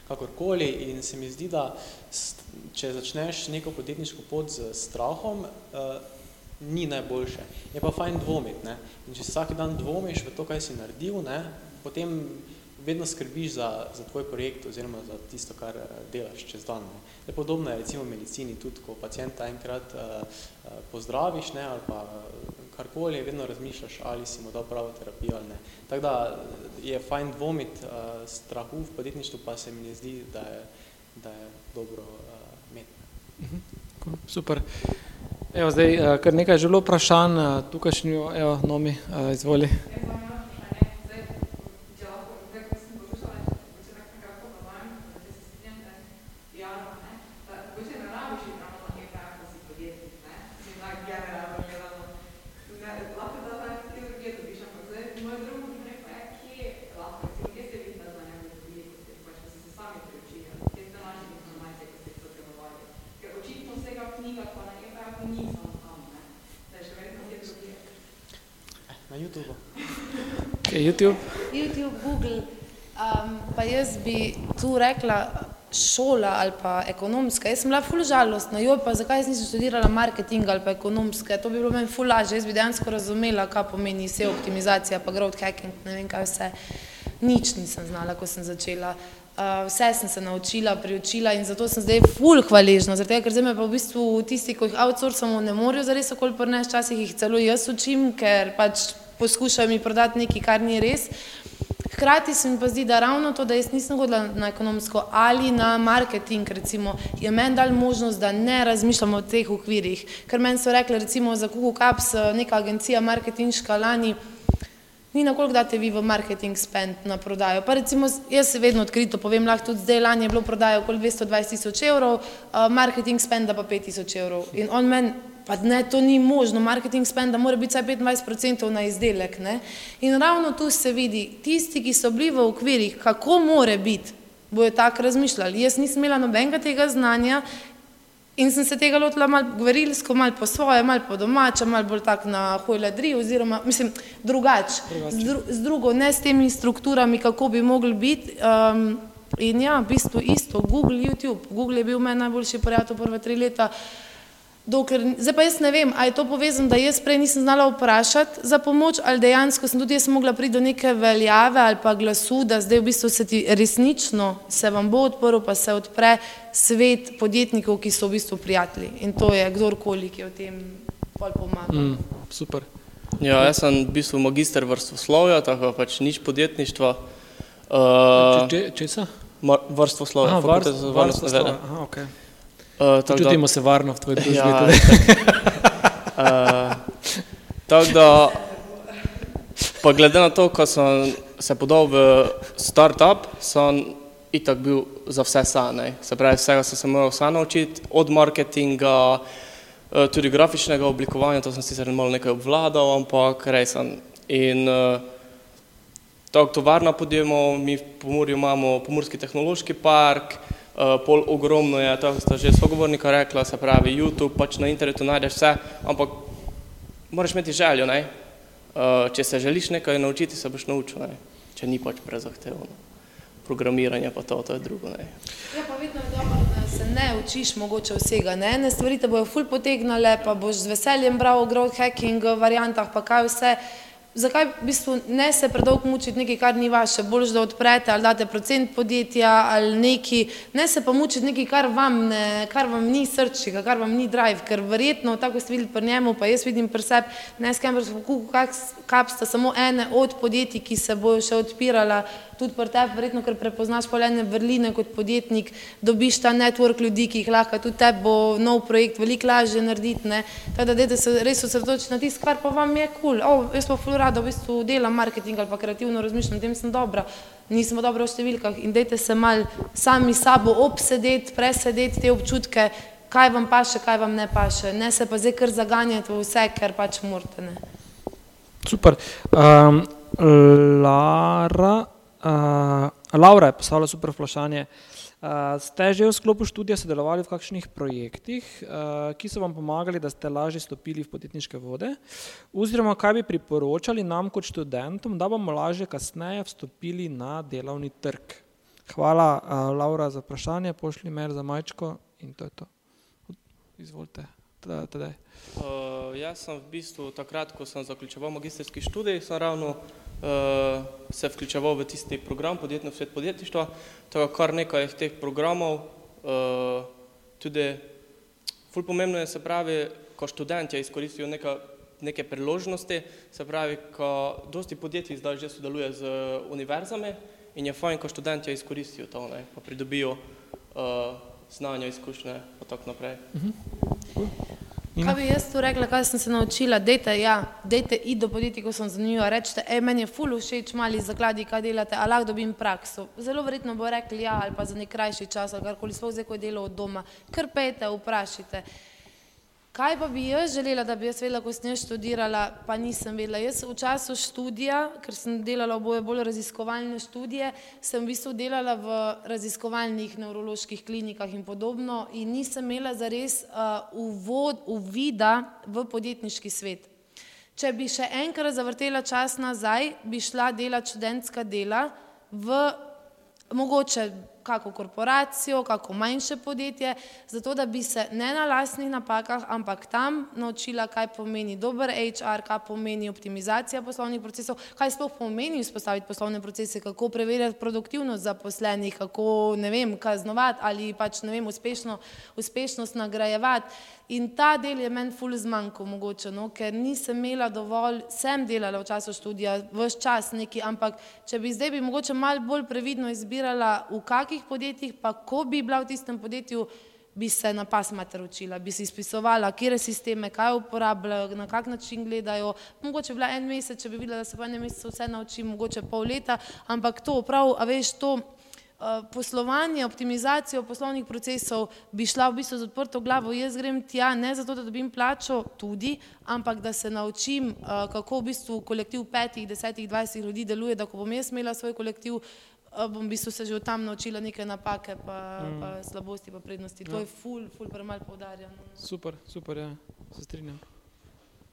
Speaker 4: kakorkoli in se mi zdi, da če začneš neko podjetniško pot z strahom, uh, ni najboljše. Je pa fajn dvomiti, ne. In če vsak dan dvomiš v to, kaj si naredil, ne, potem vedno skrbiš za, za tvoj projekt oziroma za tisto, kar delaš čez dan. Ne. Je podobno je recimo v medicini, tudi ko pacienta enkrat uh, pozdraviš, ne, ali pa karkoli, vedno razmišljaš, ali si mu dal pravo terapijo ali ne. Tako da je fajn dvomiti uh, strahu v podjetništvu, pa se mi ne zdi, da je, da je dobro uh, imeti.
Speaker 1: cool, super. Evo, zdaj, kar nekaj je že bilo vprašanj, uh, tukajšnjo, evo, Nomi, izvoli.
Speaker 4: Na
Speaker 1: YouTube.
Speaker 2: YouTube, Google, um, pa jaz bi tu rekla šola ali pa ekonomska. Jaz sem bila ful žalostna, joj pa zakaj jaz nisem študirala marketing ali pa ekonomske, to bi bilo meni ful lažje, jaz bi dejansko razumela, kaj pomeni SEO optimizacija pa growth hacking, ne vem kaj vse. Nič nisem znala, ko sem začela. Uh, vse sem se naučila, priučila in zato sem zdaj ful hvaležna, tega, ker zdaj me pa v bistvu tisti, ko jih outsourcamo, ne morejo zares okoli prneš, včasih jih celo jaz učim, ker pač poskušajo mi prodati nekaj, kar ni res. Hkrati se mi pa zdi, da ravno to, da jaz nisem hodila na ekonomsko ali na marketing, recimo, je meni dal možnost, da ne razmišljam o teh okvirih. Ker meni so rekli, recimo za Google Caps, neka agencija marketinška lani, ni na koliko date vi v marketing spend na prodajo. Pa recimo, jaz se vedno odkrito povem, lahko tudi zdaj lani je bilo prodajo okoli 220 tisoč evrov, uh, marketing spenda pa 5 tisoč evrov. In on meni, pa ne, to ni možno, marketing spenda mora biti vsaj 25% na izdelek. Ne? In ravno tu se vidi, tisti, ki so bili v okvirih, kako more biti, bojo tako razmišljali. Jaz nisem imela nobenega tega znanja In sem se tega lotila malo gverilsko, malo po svoje, malo po domače, malo bolj tako na hojladri, oziroma mislim, drugače, z, dru, z drugo, ne s temi strukturami, kako bi mogli biti. Um, in ja, v bistvu isto, Google, YouTube. Google je bil meni najboljši prijatelj prve tri leta. Dokler, zdaj pa jaz ne vem, ali je to povezano, da jaz prej nisem znala vprašati za pomoč, ali dejansko sem tudi jaz mogla priti do neke veljave ali pa glasu, da zdaj v bistvu se ti resnično se vam bo odprl, pa se odpre svet podjetnikov, ki so v bistvu prijatelji. In to je kdorkoli, ki je v tem pol pomaga.
Speaker 1: Mm, super.
Speaker 3: Ja, jaz sem v bistvu magister vrstoslovja, tako pač nič podjetništva.
Speaker 1: Če,
Speaker 3: Uh,
Speaker 1: če, česa?
Speaker 3: vrstoslovja,
Speaker 1: Aha,
Speaker 3: fakultet
Speaker 1: varst-
Speaker 3: za varnostne vede.
Speaker 1: Aha, okay.
Speaker 3: Uh, da-
Speaker 1: Čutimo se varno v tvoji družbi.
Speaker 3: Ja, uh, tako da, pa glede na to, ko sem se podal v startup, sem itak bil za vse sane. Se pravi, vsega sem se moral sam naučiti, od marketinga, eh, tudi grafičnega oblikovanja, to sem sicer malo nekaj obvladal, ampak res sem. In uh, tako tovarna podjemov, mi v Pomurju imamo Pomurski tehnološki park, pol ogromno je, tako sta že sogovornika rekla, se pravi YouTube, pač na internetu najdeš vse, ampak moraš imeti željo, ne? Uh, če se želiš nekaj naučiti, se boš naučil, ne? če ni pač prezahtevno. Programiranje pa to, to je drugo. Ne?
Speaker 2: Ja, pa vedno je dobro, da se ne učiš mogoče vsega. Ne? Ene stvari te bojo ful potegnile, pa boš z veseljem bral o growth hacking variantah, pa kaj vse. Zakaj v bistvu ne se predolgo mučiti nekaj, kar ni vaše, bolj da odprete ali date procent podjetja ali neki, ne se pa mučiti nekaj, kar vam, ne, kar vam ni srčika, kar vam ni drive, ker verjetno, tako ste videli pri njemu, pa jaz vidim pri sebi, ne s Cambridge Kuku, kap sta samo ene od podjetij, ki se bojo še odpirala, tudi pri tebi, verjetno, ker prepoznaš polene vrline kot podjetnik, dobiš ta network ljudi, ki jih lahko tudi tebi bo nov projekt veliko lažje narediti, ne. Tako da dajte se res osredotočiti na tisto, kar pa vam je kul. Cool. Oh, jaz pa ful rada v bistvu delam marketing ali pa kreativno razmišljam, tem sem dobra, nisem pa dobra v številkah in dajte se mal sami sabo obsedeti, presedeti te občutke, kaj vam paše, kaj vam ne paše, ne se pa zdaj kar zaganjati v vse, ker pač morate, ne.
Speaker 1: Super. Um, Lara, uh, Laura je postavila super vprašanje. Uh, ste že v sklopu študija sodelovali v kakšnih projektih, uh, ki so vam pomagali, da ste lažje stopili v podjetniške vode? Oziroma, kaj bi priporočali nam kot študentom, da bomo lažje kasneje vstopili na delovni trg? Hvala, uh, Laura, za vprašanje. Pošlji mer za majčko in to je to. Izvolite. Tadej.
Speaker 3: Uh, jaz sem v bistvu takrat, ko sem zaključeval magistrski študij, sem ravno uh, se vključeval v tisti program Podjetno svet podjetništva, tako kar nekaj teh programov, uh, tudi ful pomembno je se pravi, ko študentje izkoristijo neka, neke priložnosti, se pravi, ko dosti podjetij zdaj že sodeluje z univerzami in je fajn, ko študentje izkoristijo to, ne, pa pridobijo uh, znanja, izkušnje pa tako naprej.
Speaker 1: Nina?
Speaker 2: Kaj bi jaz tu rekla, kaj sem se naučila? Dejte, ja, dejte iti do podjetij, ko sem zanimiva, rečete, ej, meni je ful všeč mali zakladi, kaj delate, a lahko dobim prakso. Zelo verjetno bo rekli ja, ali pa za nek krajši čas, ali karkoli, sploh zdaj, ko je delo od doma. Kar pejte, vprašajte. Kaj pa bi jaz želela, da bi jaz vedela, ko sem jaz študirala, pa nisem vedela. Jaz v času študija, ker sem delala oboje bolj raziskovalne študije, sem v bistvu delala v raziskovalnih nevroloških klinikah in podobno in nisem imela zares uh, uvod, uvida v podjetniški svet. Če bi še enkrat zavrtela čas nazaj, bi šla delati študentska dela v mogoče kako korporacijo, kako manjše podjetje, zato da bi se ne na lastnih napakah, ampak tam naučila, kaj pomeni dober HR, kaj pomeni optimizacija poslovnih procesov, kaj sploh pomeni vzpostaviti poslovne procese, kako preverjati produktivnost zaposlenih, kako, ne vem, kaznovati ali pač, ne vem, uspešno, uspešnost nagrajevati. In ta del je meni ful zmanjkal mogoče, no, ker nisem imela dovolj, sem delala v času študija, vse čas neki, ampak če bi zdaj bi mogoče malo bolj previdno izbirala, v kakih podjetjih, pa ko bi bila v tistem podjetju, bi se na pas mater učila, bi si izpisovala, kire sisteme, kaj uporabljajo, na kak način gledajo. Mogoče bi bila en mesec, če bi videla, da se po enem mesecu vse naučim, mogoče pol leta, ampak to, prav, a veš, to, poslovanje, optimizacijo poslovnih procesov bi šla v bistvu z odprto glavo. Jaz grem tja ne zato, da dobim plačo tudi, ampak da se naučim, uh, kako v bistvu kolektiv petih, desetih, dvajsetih ljudi deluje, da ko bom jaz imela svoj kolektiv, uh, bom v bistvu se že od tam naučila neke napake, pa, mm. pa slabosti, pa prednosti. To
Speaker 1: Ja.
Speaker 2: je ful, ful premalo poudarjeno.
Speaker 1: Super, super, ja, se strinjam.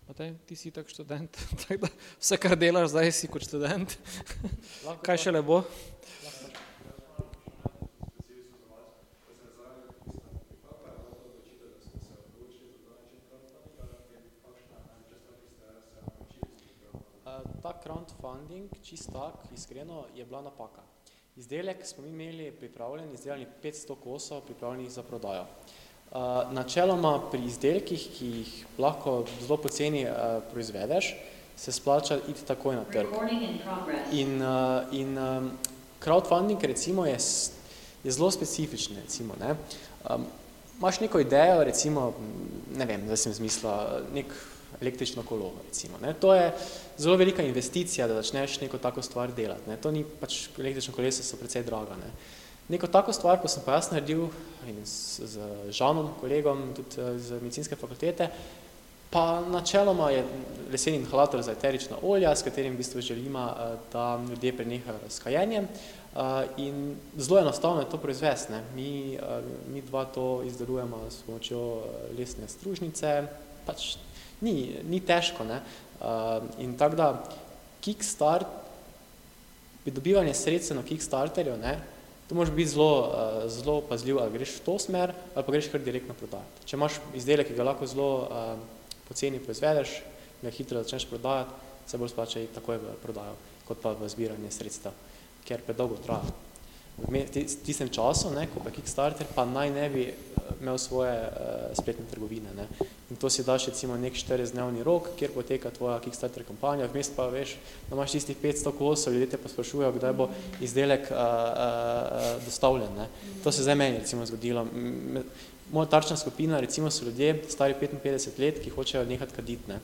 Speaker 1: Matej, ti si tak študent, tako da vse, kar delaš zdaj, si kot študent. Kaj še le bo?
Speaker 4: Uh, ta crowdfunding, čist tak, iskreno, je bila napaka. Izdelek smo mi imeli pripravljen, izdelani 500 kosov, pripravljenih za prodajo. Uh, načeloma pri izdelkih, ki jih lahko zelo poceni uh, proizvedeš, se splača iti takoj na trg.
Speaker 5: In.
Speaker 4: In, um, crowdfunding recimo je, je zelo specifičen. Recimo, ne. um, imaš neko idejo, recimo, ne vem, zdaj sem zmislila nek električno kolo. Recimo, ne. To je zelo velika investicija, da začneš neko tako stvar delati. Ne. To ni pač električno kolesa so precej draga. Ne. Neko tako stvar, ko sem pa jaz naredil in z, z Žanom, kolegom, tudi z medicinske fakultete, pa načeloma je leseni inhalator za eterična olja, s katerim v bistvu želimo, eh, da ljudje prenehajo s kajenjem. eh, In zelo enostavno je to proizvesti. ne. Mi, eh, mi dva to izdelujemo s pomočjo lesne stružnice, pač ni, ni težko. Ne. Eh, In tako da Kickstart, pridobivanje sredstev na Kickstarterju, ne, to moraš biti zelo, eh, zelo pazljiv, ali greš v to smer, ali pa greš kar direktno prodajati. Če imaš izdelek, ki ga lahko zelo eh, poceni proizvedeš, ga hitro začneš prodajati, se bolj splača takoj v prodajo, kot pa v zbiranje sredstev, ker predolgo traja. V tistem času, ne, ko pa Kickstarter, pa naj ne bi eh, imel svoje uh, spletne trgovine. Ne. In to si daš recimo nek 40-dnevni rok, kjer poteka tvoja Kickstarter kampanja, vmes pa veš, da imaš tistih 500 kosov, ljudje te pa sprašujejo, kdaj bo izdelek uh, uh, dostavljen. Ne. To se zdaj meni recimo zgodilo. Moja tarčna skupina recimo so ljudje stari 55 let, ki hočejo nehati kaditi. Ne.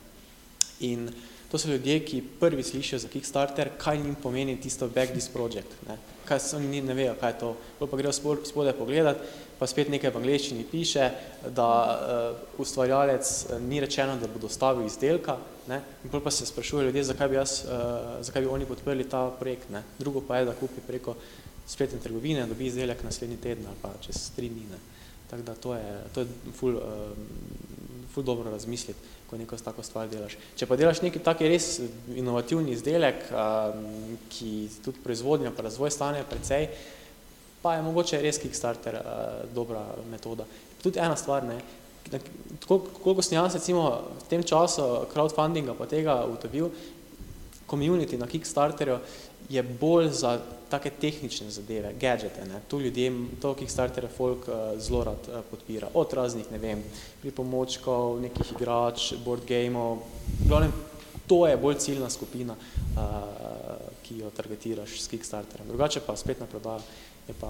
Speaker 4: In to so ljudje, ki prvi slišijo za Kickstarter, kaj njim pomeni tisto back this project. Ne. Kaj so, oni ne vejo, kaj je to. Pol pa grejo spod- spodaj pogledat, pa spet nekaj v angleščini piše, da uh, ustvarjalec uh, ni rečeno, da bo dostavil izdelka. Ne. In pol pa se sprašujejo ljudje, zakaj bi, jaz, uh, zakaj bi oni podprli ta projekt. Ne. Drugo pa je, da kupi preko spletne trgovine, dobi izdelek naslednji teden ali pa čez tri dni. Ne. Tako da to je, to je ful, um, ful dobro razmisliti, ko neko tako stvar delaš. Če pa delaš neki taki res inovativni izdelek, um, ki tudi proizvodnja pa razvoj stane precej, pa je mogoče res Kickstarter uh, dobra metoda. Tudi ena stvar, ne, tako, koliko sem jaz recimo v tem času crowdfundinga pa tega ugotovil, community na Kickstarterju je bolj za take tehnične zadeve, gadgete. Ne. Tu ljudem, to Kickstarter folk uh, zelo rad uh, podpira. Od raznih, ne vem, pripomočkov, nekih igrač, board gameov. V glavnem, to je bolj ciljna skupina, uh, ki jo targetiraš s Kickstarterjem. Drugače pa spletna prodaja je pa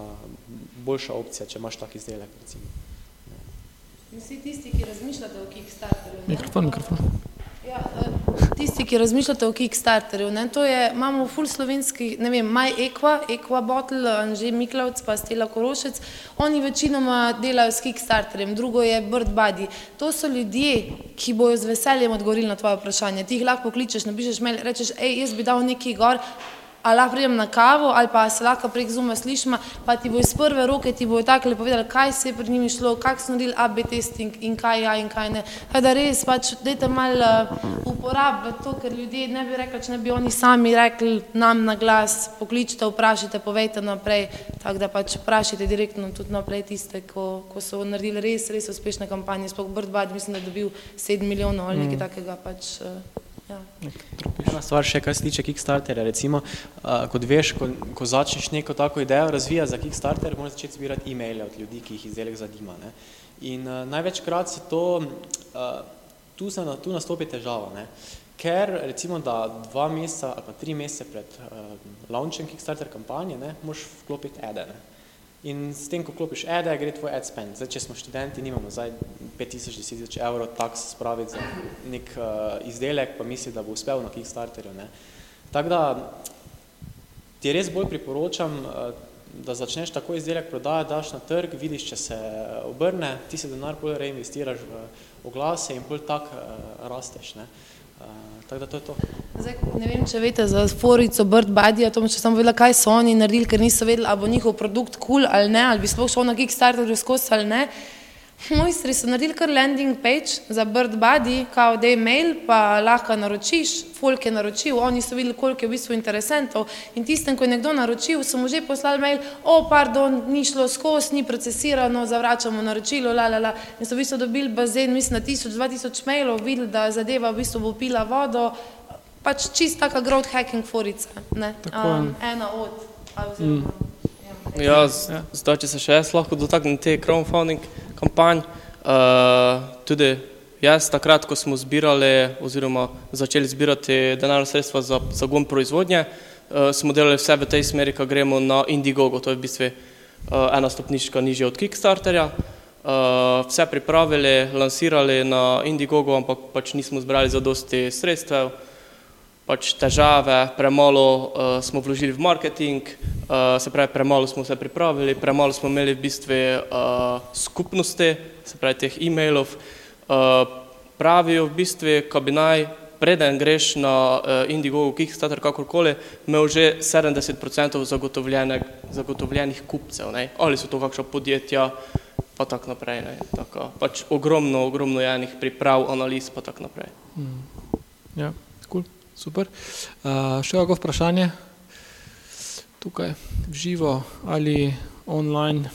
Speaker 4: boljša opcija, če imaš tak izdelek, recimo.
Speaker 2: Vsi tisti, ki razmišljate o Kickstarterju. ne?
Speaker 1: Mikrofon, mikrofon.
Speaker 2: Ja, eh, tisti, ki razmišljate o Kickstarterju, ne, to je, imamo full slovenski, ne vem, Maj Equa, Equa Bottle, Anže Miklavc, pa Stela Korošec, oni večinoma delajo s Kickstarterjem, drugo je Bird Buddy. To so ljudje, ki bojo z veseljem odgovorili na tvoje vprašanje. Ti jih lahko pokličeš, napišeš mail, rečeš, hej, jaz bi dal nekaj gor, ali lahko pridem na kavo, ali pa se lahko prek zuma slišma, pa ti bo iz prve roke ti bojo takole povedali, kaj se je pri njimi šlo, kak so naredili AB testing in kaj ja in kaj ne. Tako da res, pač, dajte malo uh, uporabljati to, ker ljudje ne bi rekli, če ne bi oni sami rekli nam na glas, pokličite, vprašajte, povejte naprej, tako da pač vprašajte direktno tudi naprej tiste, ko, ko so naredili res, res uspešne kampanje, sploh Bird Bud, mislim, da je dobil 7 milijonov ali nekaj takega pač. Uh, ja.
Speaker 4: Ena stvar še, kar se tiče Kickstarterja, recimo, uh, kot veš, ko, ko začneš neko tako idejo razvijati za Kickstarter, moraš začeti zbirati e-maile od ljudi, ki jih izdelek zanima. Ne? In uh, največkrat se to, uh, tu, se na, tu nastopi težava, ne? ker recimo, da dva meseca ali pa tri mesece pred uh, launchem Kickstarter kampanje, ne, moraš vklopiti ede. Ne? In s tem, ko klopiš ede, gre tvoj ad spend. Zdaj, če smo študenti, nimamo zdaj 5000, 10 evrov taks spraviti za nek uh, izdelek, pa misli, da bo uspel na Kickstarterju. Ne. Tako da ti res bolj priporočam, uh, da začneš tako izdelek prodajati, daš na trg, vidiš, če se obrne, ti se denar bolj reinvestiraš v oglase in bolj tak uh, rasteš. Ne. Uh, tako da to je to.
Speaker 2: Zdaj, ne vem, če veste za forico Bird Buddy, to bom še samo vedela, kaj so oni naredili, ker niso vedeli, ali bo njihov produkt kul cool ali ne, ali bi sploh šel na Kickstarterju skozi ali ne. Mojstri so naredili kar landing page za Bird Buddy, kao da je mail, pa lahko naročiš, folk je naročil, oni so videli, koliko je v bistvu interesentov in tistem, ko je nekdo naročil, so mu že poslali mail, o, pardon, ni šlo skozi, ni procesirano, zavračamo naročilo, la, la, la. In so v bistvu dobili bazen, mislim, na tisoč, dva tisoč mailov, videli, da zadeva v bistvu bo pila vodo, pač čist taka growth hacking forica, ne, um, ena od, ali oziroma, ja.
Speaker 3: Ja. zdaj, če se še jaz lahko dotaknem te crowdfunding kampanj, uh, tudi Jaz takrat, ko smo zbirali oziroma začeli zbirati denarna sredstva za zagon proizvodnje, uh, smo delali vse v tej smeri, ko gremo na Indiegogo, to je v bistvu uh, ena stopnička nižje od Kickstarterja. Uh, vse pripravili, lansirali na Indiegogo, ampak pač nismo zbrali za dosti sredstev, pač težave, premalo uh, smo vložili v marketing, uh, se pravi, premalo smo se pripravili, premalo smo imeli v bistvu uh, skupnosti, se pravi, teh e-mailov. Uh, pravijo v bistvu, ko bi naj, preden greš na uh, Indiegogo, Kickstarter, kakorkoli, imel že 70% zagotovljenih kupcev, ne? ali so to kakšna podjetja, pa tako naprej. Ne? Tako, pač ogromno, ogromno jenih priprav, analiz, pa tako naprej. Mm.
Speaker 1: Ja, cool. Super. Uh, še kako vprašanje? Tukaj, v živo ali online?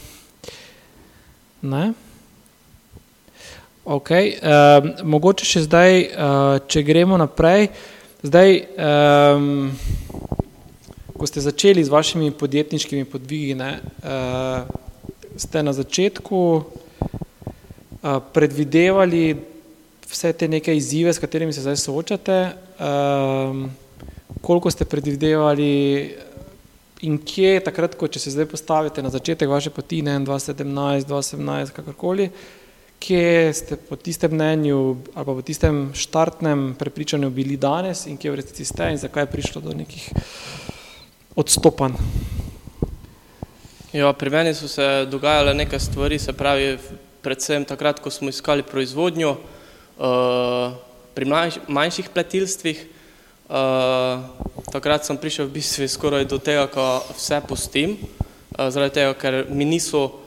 Speaker 1: Ne? Ok, um, mogoče še zdaj, uh, če gremo naprej. Zdaj, um, ko ste začeli z vašimi podjetniškimi podvigi, ne, uh, ste na začetku uh, predvidevali vse te neke izzive, s katerimi se zdaj soočate, um, koliko ste predvidevali in kje takrat, ko če se zdaj postavite na začetek vaše poti, ne 2017, 2018, kakorkoli, kje ste po tistem mnenju ali pa po tistem štartnem prepričanju bili danes in kje v resnici ste in zakaj je prišlo do nekih odstopanj?
Speaker 3: Ja, pri meni so se dogajale neke stvari, se pravi, predvsem takrat, ko smo iskali proizvodnjo, uh, pri manjših pletilstvih, uh, takrat sem prišel v bistvu skoraj do tega, ko vse pustim, uh, zaradi tega, ker mi niso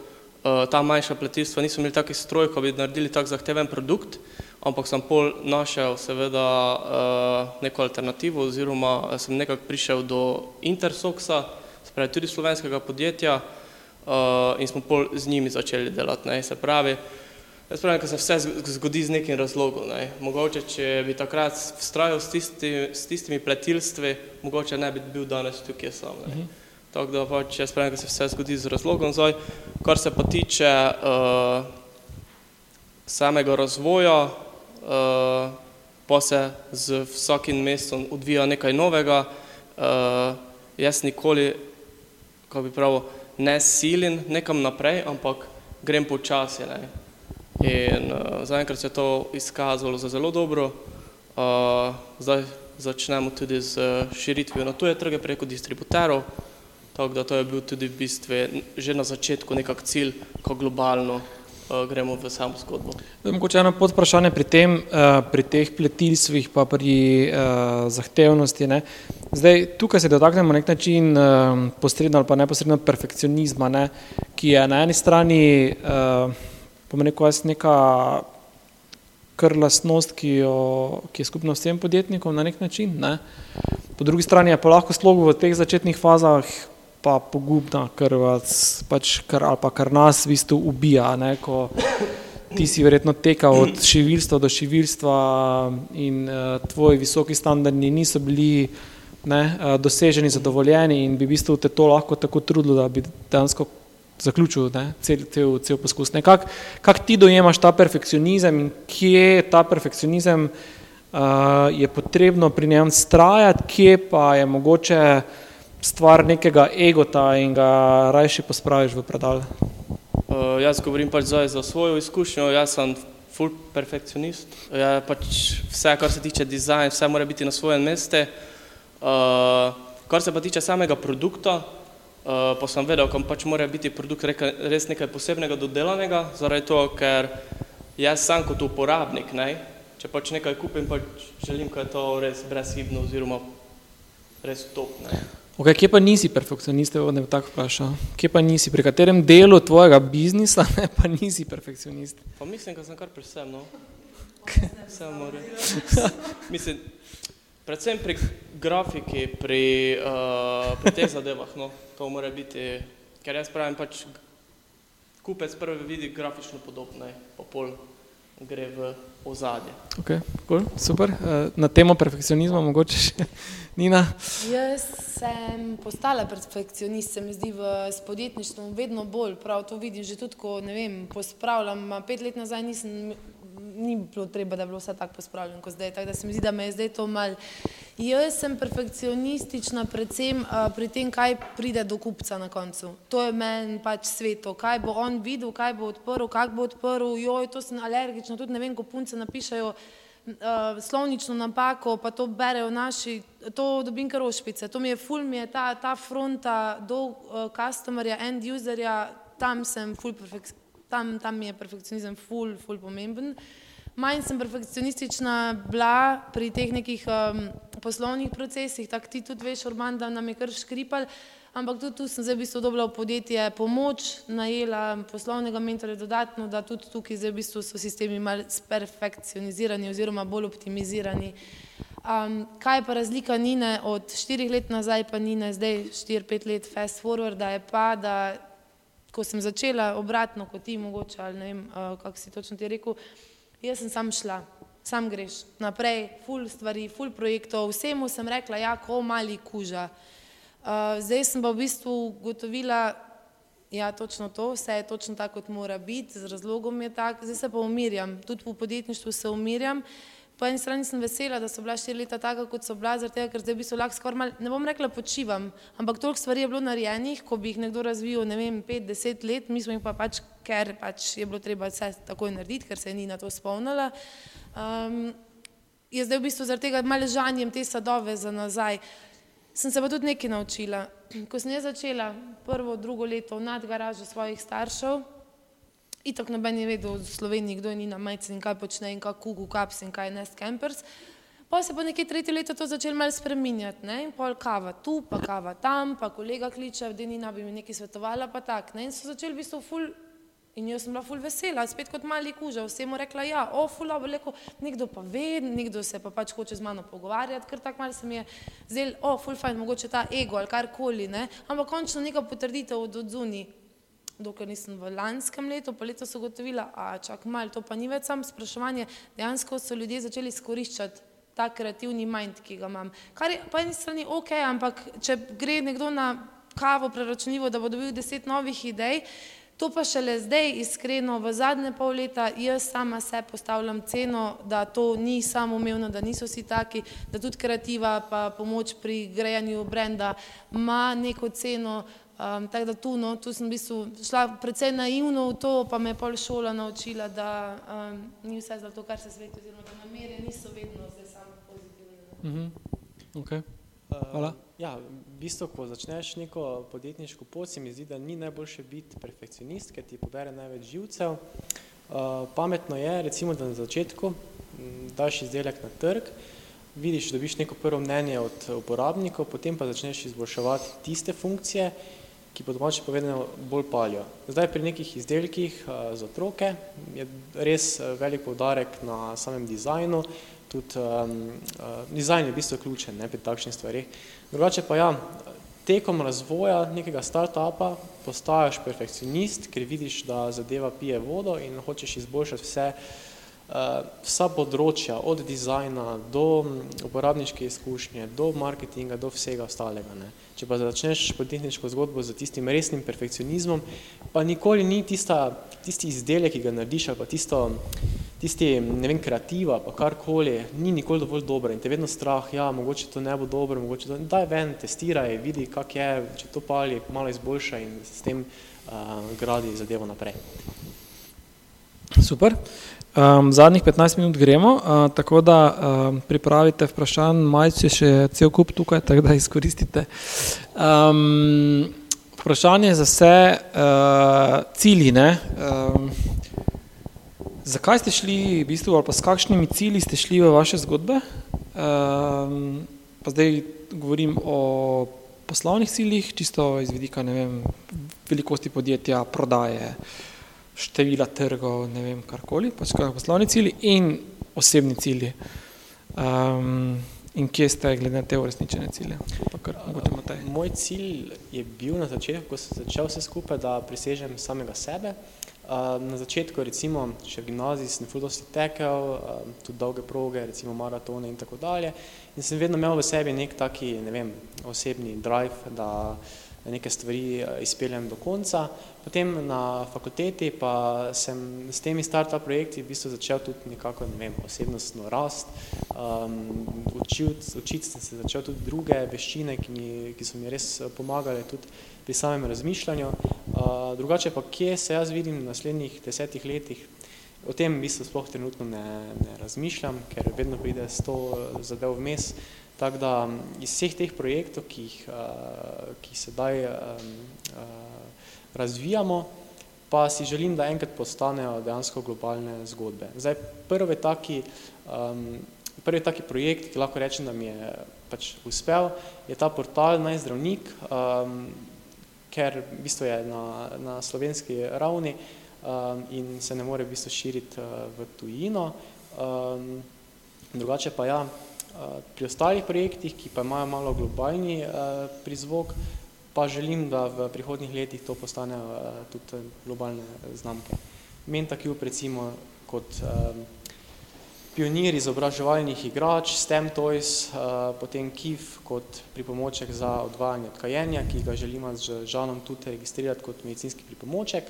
Speaker 3: Eh, ta manjša pletilstva niso imeli takih stroj, ko bi naredili tak zahteven produkt, ampak sem pol našel seveda eh, neko alternativo oziroma sem nekako prišel do Intersoxa, se pravi tudi slovenskega podjetja eh, in smo pol z njimi začeli delati, ne, se pravi, Jaz pravim, da se vse zgodi z nekim razlogom. Ne. Mogoče, če bi takrat vztrajal s, tisti, s tistimi pletilstvi, mogoče ne bi bil danes tukaj sam. Ne. Uh mhm. -huh. Tako da pač jaz pravim, da se vse zgodi z razlogom. Zdaj, kar se pa tiče uh, samega razvoja, uh, pa se z vsakim mestom odvija nekaj novega. Uh, jaz nikoli, kako bi pravil, ne silim nekam naprej, ampak grem počasi. Ne. In uh, zaenkrat se je to izkazalo za zelo dobro. Uh, zdaj začnemo tudi z širitvijo na tuje trge preko distributerov. Tako da to je bil tudi v bistvu že na začetku nekak cilj, ko globalno uh, gremo v samo zgodbo.
Speaker 1: Mogoče eno podprašanje pri tem, uh, pri teh pletilstvih pa pri uh, zahtevnosti. Ne. Zdaj, tukaj se dotaknemo nek način uh, posredno ali pa neposredno perfekcionizma, ne, ki je na eni strani, uh, pomeni, ko je neka kar lastnost, ki, jo, ki je skupna vsem podjetnikom na nek način. Ne. Po drugi strani je pa lahko slogu v teh začetnih fazah pa pogubna, ker vas pač kar, ali pa kar nas v bistvu ubija, ne, ko ti si verjetno teka od šivilstva do šivilstva in uh, tvoji visoki standardi niso bili ne, uh, doseženi, zadovoljeni in bi v bistvu te to lahko tako trudilo, da bi dejansko zaključil ne, cel, cel, cel poskus. Kak, kak ti dojemaš ta perfekcionizem in kje ta perfekcionizem uh, je potrebno pri njem strajati, kje pa je mogoče stvar nekega egota in ga rajši pospraviš v predal?
Speaker 3: Uh, jaz govorim pač zdaj za svojo izkušnjo, jaz sem full perfekcionist. Ja, pač vse, kar se tiče dizajna, vse mora biti na svojem mestu. Uh, kar se pa tiče samega produkta, uh, pa sem vedel, da pač mora biti produkt reka, res nekaj posebnega dodelanega, zaradi to, ker jaz sam kot uporabnik, ne, če pač nekaj kupim, pač želim, da je to res brezhibno oziroma res top. Ne.
Speaker 1: Okay, kje pa nisi perfekcionist, da bi tako vprašal? Kje pa nisi, pri katerem delu tvojega biznisa ne, pa nisi perfekcionist?
Speaker 3: Pa mislim, da sem kar pri vsem, no. Vsem more. mislim, predvsem pri grafiki, pri, uh, pri teh zadevah, no, to mora biti, ker jaz pravim pač, kupec prvi vidi grafično podobno, pa pol gre v ozadje.
Speaker 1: Okay, cool, super. Eh, na temo perfekcionizma mogoče še Nina?
Speaker 2: Jaz sem postala perfekcionist, se mi zdi v spodjetništvu vedno bolj, prav to vidim že tudi, ko ne vem, pospravljam, pet let nazaj nisem ni bilo treba, da je bilo vse tako pospravljeno kot zdaj. Tako da se mi zdi, da me je zdaj to mal. Jaz sem perfekcionistična predvsem uh, pri tem, kaj pride do kupca na koncu. To je meni pač sveto. Kaj bo on videl, kaj bo odprl, kak bo odprl, joj, to sem alergična, tudi ne vem, ko punce napišajo uh, slovnično napako, pa to berejo naši, to dobim kar ošpice. To mi je ful, mi je ta, ta fronta do uh, customerja, end userja, tam sem ful perfekcionistična tam, tam je perfekcionizem ful, ful pomemben. Manj sem perfekcionistična bila pri teh nekih um, poslovnih procesih, tako ti tudi veš, Urban, da nam je kar škripal, ampak tudi tu sem zdaj v bistvu dobila v podjetje pomoč, najela poslovnega mentorja dodatno, da tudi tukaj zdaj v bistvu so sistemi mal sperfekcionizirani oziroma bolj optimizirani. Um, kaj pa razlika Nine od štirih let nazaj pa Nine zdaj, štir, pet let fast forward, da je pa, da ko sem začela obratno kot ti mogoče, ali ne vem, uh, kako si točno ti rekel, jaz sem sam šla, sam greš naprej, ful stvari, ful projektov, vsemu sem rekla, ja, ko mali kuža. Uh, zdaj sem pa v bistvu gotovila, ja, točno to, vse je točno tako, kot mora biti, z razlogom je tako, zdaj se pa umirjam, tudi v podjetništvu se umirjam, uh, Po eni strani sem vesela, da so bila štiri leta taka, kot so bila, zaradi tega, ker zdaj bi se lahko skoraj mal, ne bom rekla počivam, ampak toliko stvari je bilo narejenih, ko bi jih nekdo razvijal, ne vem, pet, deset let, mi smo jih pa pač, ker pač je bilo treba vse takoj narediti, ker se ni na to spomnila. Um, je zdaj v bistvu zaradi tega malo žanjem te sadove za nazaj. Sem se pa tudi nekaj naučila. Ko sem jaz začela prvo, drugo leto v nadgaražu svojih staršev, Itak noben je vedel v Sloveniji, kdo je Nina Majcen in kaj počne in kaj kugu kaps in kaj Nest Campers. Pa se pa nekje tretje leto to začelo malo spreminjati, ne, in pol kava tu, pa kava tam, pa kolega kliče, da Nina bi mi nekaj svetovala, pa tak, ne, in so začeli v bistvu ful, in jaz sem bila ful vesela, spet kot mali kuža, vsemu rekla, ja, o, ful, ali leko, nekdo pa ve, nekdo se pa pač hoče z mano pogovarjati, ker tako malo se mi je zdel, o, ful, fajn, mogoče ta ego ali karkoli, ne, ampak končno neka potrditev od odzuni, dokler nisem v lanskem letu, pa leto so gotovila, a čak malo, to pa ni več sam spraševanje, dejansko so ljudje začeli skoriščati ta kreativni mind, ki ga imam. Kar je po eni strani ok, ampak če gre nekdo na kavo preračunljivo, da bo dobil deset novih idej, to pa šele zdaj, iskreno, v zadnje pol leta, jaz sama se postavljam ceno, da to ni samoumevno, da niso vsi taki, da tudi kreativa pa pomoč pri grejanju brenda ima neko ceno, Um, tako da tu, no, tu sem v bistvu šla precej naivno v to, pa me je pol šola naučila, da um, ni vse za to, kar se sveti, oziroma da namere niso vedno zdaj samo pozitivne.
Speaker 1: Mm -hmm. okay. Hvala. Uh,
Speaker 4: ja, v bistvu, ko začneš neko podjetniško pot, se mi zdi, da ni najboljše biti perfekcionist, ker ti pobere največ živcev. Uh, pametno je, recimo, da na začetku daš izdelek na trg, vidiš, dobiš neko prvo mnenje od uporabnikov, potem pa začneš izboljševati tiste funkcije, ki po domače povedano bolj palijo. Zdaj pri nekih izdelkih uh, za otroke je res velik povdarek na samem dizajnu, tudi um, dizajn je v bistvu ključen ne, pri takšnih stvarih. Drugače pa ja, tekom razvoja nekega start-upa postaješ perfekcionist, ker vidiš, da zadeva pije vodo in hočeš izboljšati vse Eh, vsa področja, od dizajna do uporabniške izkušnje, do marketinga, do vsega ostalega. Ne. Če pa začneš podjetniško zgodbo z tistim resnim perfekcionizmom, pa nikoli ni tista, tisti izdelek, ki ga narediš, ali pa tisto, tisti, ne vem, kreativa, pa karkoli, ni nikoli dovolj dobro in te vedno strah, ja, mogoče to ne bo dobro, mogoče to, daj ven, testiraj, vidi, kak je, če to pali, malo izboljša in s tem uh, gradi zadevo naprej.
Speaker 1: Super. Um, zadnjih 15 minut gremo, uh, tako da um, pripravite vprašanj, majci še cel kup tukaj, tako da izkoristite. Um, vprašanje za vse uh, cilji. Um, zakaj ste šli, v bistvu, ali pa s kakšnimi cilji ste šli v vaše zgodbe? Um, pa zdaj govorim o poslovnih ciljih, čisto iz vidika vem, velikosti podjetja, prodaje. Uh, števila trgov, ne vem, karkoli, pač kaj poslovni cilji in osebni cilji. Um, in kje ste glede na te uresničene cilje? Kar,
Speaker 4: Moj cilj je bil na začetku, ko sem začel vse skupaj, da prisežem samega sebe. Uh, na začetku, recimo, še v gimnaziji sem fuldosti tekel, uh, tudi dolge proge, recimo maratone in tako dalje. In sem vedno imel v sebi nek taki, ne vem, osebni drive, da neke stvari izpeljem do konca. Potem na fakulteti pa sem s temi startup projekti v bistvu začel tudi nekako, ne vem, osebnostno rast, um, učiti, učiti sem se začel tudi druge veščine, ki, mi, ki so mi res pomagale tudi pri samem razmišljanju. Uh, drugače pa, kje se jaz vidim v naslednjih desetih letih, o tem v bistvu sploh trenutno ne, ne razmišljam, ker vedno pride sto zadev vmes. Tako da iz vseh teh projektov, ki jih, uh, ki jih sedaj um, uh, razvijamo, pa si želim, da enkrat postanejo dejansko globalne zgodbe. Zdaj, prvi taki, um, prvi taki projekt, ki lahko rečem, da mi je pač uspel, je ta portal Naj zdravnik, um, ker v bistvu je na, na slovenski ravni um, in se ne more v bistvu širiti uh, v tujino. Um, drugače pa ja, uh, pri ostalih projektih, ki pa imajo malo globalni uh, prizvok, pa želim, da v prihodnih letih to postane uh, tudi globalne znamke. Mentakube recimo kot um, pionir izobraževalnih igrač, STEM Toys, uh, potem KIF kot pripomoček za odvajanje od kajenja, ki ga želimo z Žanom tudi registrirati kot medicinski pripomoček.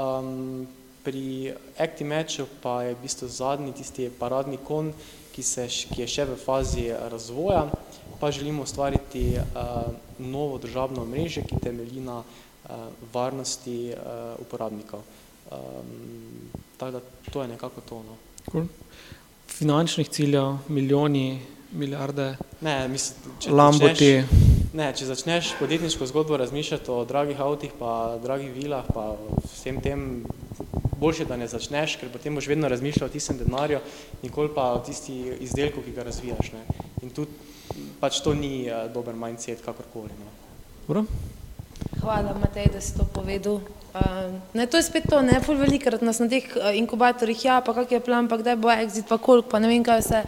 Speaker 4: Um, pri Actimatchu pa je v bistvu zadnji tisti paradni kon, ki, se, ki je še v fazi razvoja, pa želimo ustvariti uh, novo državno mreže, ki temelji na uh, varnosti uh, uporabnikov. Um, tako da to je nekako to. No.
Speaker 1: Cool finančnih ciljev, milijoni, milijarde,
Speaker 4: ne, mislim, če
Speaker 1: lamboti.
Speaker 4: Začneš, ne, če začneš podjetniško zgodbo razmišljati o dragih avtih, pa dragih vilah, pa vsem tem, boljše, da ne začneš, ker potem boš vedno razmišljal o tistem denarju, nikoli pa o tisti izdelku, ki ga razvijaš. Ne. In tudi pač to ni uh, dober mindset, kakorkoli.
Speaker 1: No.
Speaker 2: Hvala, Matej, da si to povedal. Uh, ne, to je spet to, ne, ful velikrat nas na teh uh, inkubatorjih, ja, pa kak je plan, pa kdaj bo exit, pa koliko, pa ne vem, kaj vse.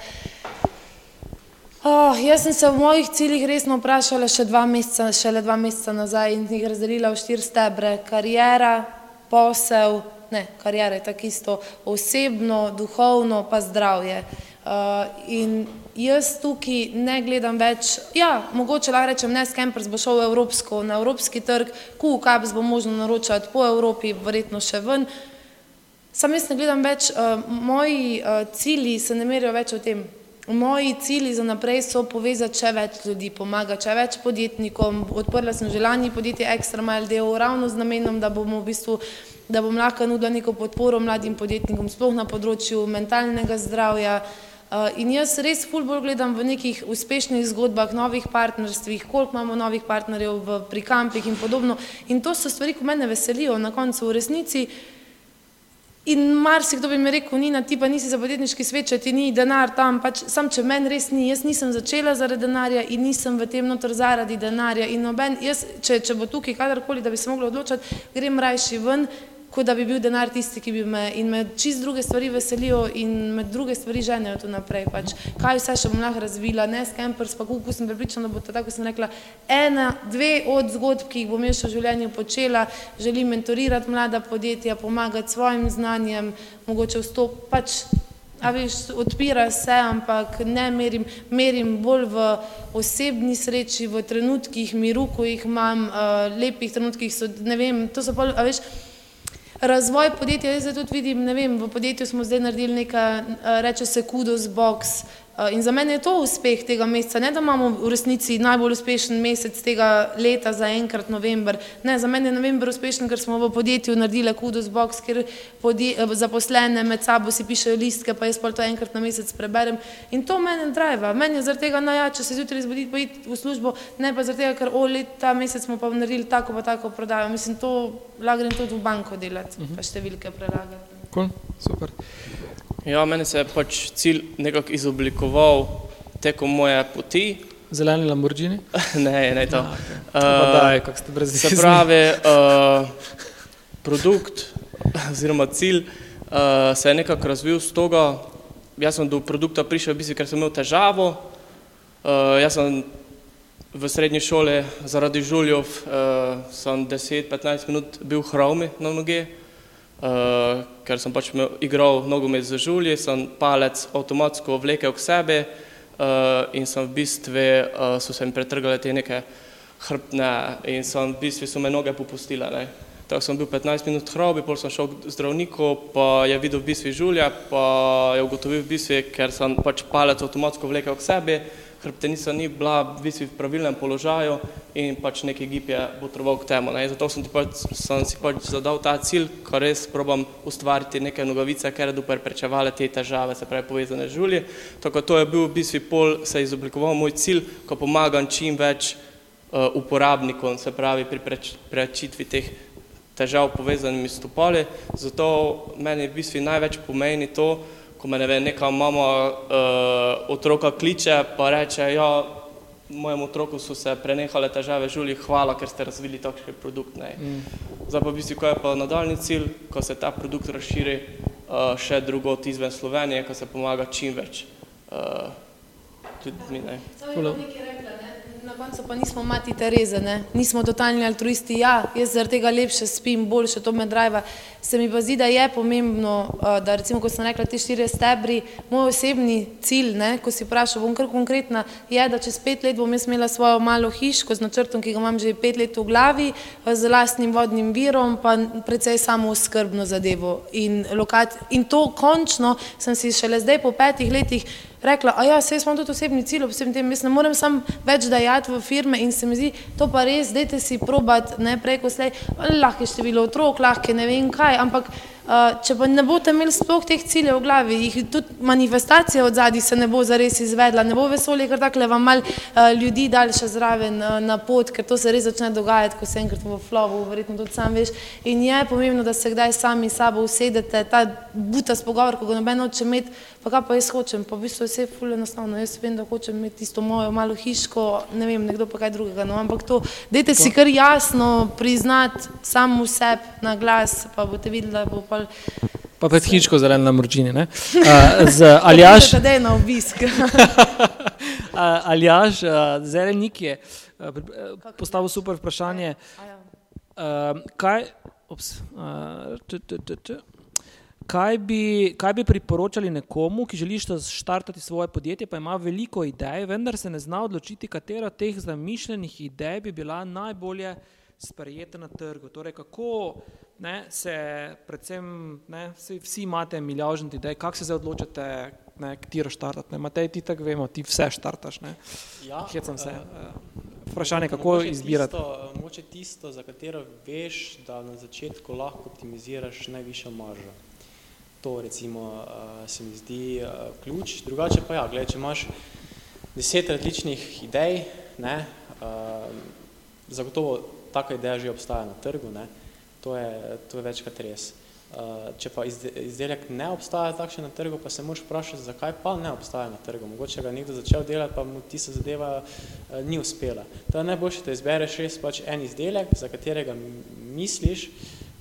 Speaker 2: Oh, jaz sem se v mojih ciljih resno vprašala še dva meseca, šele dva meseca nazaj in jih razdelila v štiri stebre. Karijera, posel, ne, karijera je tako isto, osebno, duhovno, pa zdravje. Uh, in jaz tukaj ne gledam več, ja, mogoče lahko rečem, ne Scampers bo šel v evropsko, na evropski trg, QCAPS bo možno naročati po Evropi, verjetno še ven. Sam jaz ne gledam več, uh, moji uh, cilji se ne merijo več v tem. Moji cilji za naprej so povezati še več ljudi, pomagati še več podjetnikom. Odprla sem že lani podjetje Extra Mile Deo ravno z namenom, da bomo v bistvu da bom lahko nudila neko podporo mladim podjetnikom, sploh na področju mentalnega zdravja, Uh, in jaz res ful bolj gledam v nekih uspešnih zgodbah, novih partnerstvih, koliko imamo novih partnerjev v, pri kampih in podobno. In to so stvari, ki mene veselijo na koncu v resnici. In marsikdo bi mi rekel, Nina, ti pa nisi za podjetniški svet, če ti ni denar tam, pač sam, če meni res ni, jaz nisem začela zaradi denarja in nisem v tem notor zaradi denarja in noben, jaz, če, če bo tukaj kadarkoli, da bi se mogla odločati, grem rajši ven, kot da bi bil denar tisti, ki bi me in me čist druge stvari veselijo in me druge stvari ženejo tu naprej. Pač, kaj vse še bom lahko razvila, ne s campers, pa kako sem pripričana, da bo to tako, sem rekla, ena, dve od zgodb, ki jih bom jaz v življenju počela, želim mentorirati mlada podjetja, pomagati svojim znanjem, mogoče vstop, pač, a veš, odpira se, ampak ne merim, merim bolj v osebni sreči, v trenutkih miru, ko jih imam, uh, lepih trenutkih so, ne vem, to so pa, a veš, razvoj podjetja, jaz zdaj tudi vidim, ne vem, v podjetju smo zdaj naredili nekaj, reče se kudos box, in za mene je to uspeh tega meseca, ne da imamo v resnici najbolj uspešen mesec tega leta za enkrat november. Ne, za mene je november uspešen, ker smo v podjetju naredili Kudos Box, kjer eh, zaposlene med sabo si pišejo listke, pa jaz pa to enkrat na mesec preberem. In to mene driva. Meni je zaradi tega najjače se zjutraj zbuditi, pa iti v službo, ne pa zaradi tega, ker o let ta mesec smo pa naredili tako pa tako prodajo. Mislim, to lahko grem tudi v banko delati, uh -huh. pa številke prelagati.
Speaker 1: Cool. Super.
Speaker 3: Ja, meni se je pač cilj nekako izoblikoval tekom moje poti.
Speaker 1: Zeleni Lamborghini?
Speaker 3: ne, ne to.
Speaker 1: Ja, okay. uh, daj, kako ste brez
Speaker 3: Se pravi, uh, produkt oziroma cilj uh, se je nekako razvil z toga, jaz sem do produkta prišel, v bistvu, ker sem imel težavo. Uh, jaz sem v srednji šoli zaradi žuljev, uh, sem 10-15 minut bil hromi na noge uh, ker sem pač igral nogomet za žulje, sem palec avtomatsko vlekel k sebi uh, in sem v bistvu, uh, so se mi pretrgale te neke hrbtne in so v bistvu so me noge popustile. Ne. Tako sem bil 15 minut hrobi, potem sem šel k zdravniku, pa je videl v bistvu žulja, pa je ugotovil v bistvu, ker sem pač palec avtomatsko vlekel k sebi, hrbtenica ni bila v bistvu v pravilnem položaju in pač neki gib je potreboval k temu. Ne. Zato sem, pač, sem si pač zadal ta cilj, ko res probam ustvariti neke nogavice, ker je preprečevale te težave, se pravi povezane z žulji. Tako to je bil v bistvu pol, se je izoblikoval moj cilj, ko pomagam čim več uh, uporabnikom, se pravi pri preč, prečitvi teh težav povezanimi s topoli. Zato meni v bistvu največ pomeni to, ko me ne ve, neka mama uh, otroka kliče pa reče, ja, mojemu otroku so se prenehale težave žulji, hvala, ker ste razvili takšen produkt. Ne. Mm. Zdaj pa v bistvu, ko je pa nadaljni cilj, ko se ta produkt razširi uh, še drugot izven Slovenije, ko se pomaga čim več uh, ljudmi. Ne.
Speaker 2: To je nekaj rekla, ne? Na koncu pa nismo mati Tereze, ne? nismo totalni altruisti. Ja, jaz zaradi tega lepše spim, boljše to me drive. Se mi pa zdi, da je pomembno, da recimo, ko sem rekla, ti štiri stebri, moj osebni cilj, ne, ko si vprašal, bom kar konkretna, je, da čez pet let bom jaz imela svojo malo hiško z načrtom, ki ga imam že pet let v glavi, z lastnim vodnim virom, pa precej samo skrbno zadevo. In, in to končno sem si šele zdaj po petih letih rekla, a ja, se jaz imam tudi osebni cilj, vsem tem, jaz ne morem sam več dajati v firme. In se mi zdi, to pa res, dajte si probat, ne preko slej, lahko je število otrok, lahko je ne vem kaj, ampak če pa ne boste imeli sploh teh ciljev v glavi, jih tudi manifestacija od zadnji se ne bo zares izvedla, ne bo vesolje, ker takle vam mal uh, ljudi dal še zraven uh, na pot, ker to se res začne dogajati, ko se enkrat v flowu, verjetno tudi sam veš, in je pomembno, da se kdaj sami sabo usedete, ta buta spogovor, ko ga noben hoče imeti, pa kaj pa jaz hočem, pa v bistvu je vse ful enostavno, jaz vem, da hočem imeti tisto mojo malo hiško, ne vem, nekdo pa kaj drugega, no, ampak to, dajte si kar jasno priznati sam v sebi na glas, pa boste videli, da bo pa...
Speaker 1: Pa pred hiško zelen na mrčini, ne? Uh, z Aljaš...
Speaker 2: Da je na obisk.
Speaker 1: Aljaš, uh, zelenik je uh, postavil super vprašanje. Uh, kaj... Ups, uh, t, t, t, t. Kaj bi, kaj bi priporočali nekomu, ki želi začrtati svoje podjetje, pa ima veliko idej, vendar se ne zna odločiti, katera od teh zamišljenih idej bi bila najbolje sprejeta na trgu? Torej, kako ne, se, predvsem, ne, vsi, vsi imate milijon idej, kako se zdaj odločite, katero štartati? Matej, ti tako vemo, ti vse štartaš. Ja, Hecam se. Uh, Vprašanje, kako izbirati?
Speaker 4: Moče tisto, za katero veš, da na začetku lahko optimiziraš najvišjo maržo. To recimo uh, se mi zdi uh, ključ. Drugače pa ja, gledaj, če imaš deset različnih idej, ne, uh, zagotovo taka ideja že obstaja na trgu, ne, to, je, to je večkrat res. Uh, če pa izdelek ne obstaja takšen na trgu, pa se moraš vprašati, zakaj pa ne obstaja na trgu. Mogoče ga nekdo začel delati, pa mu tista zadeva uh, ni uspela. To je najboljše, da izbereš res pač en izdelek, za katerega misliš,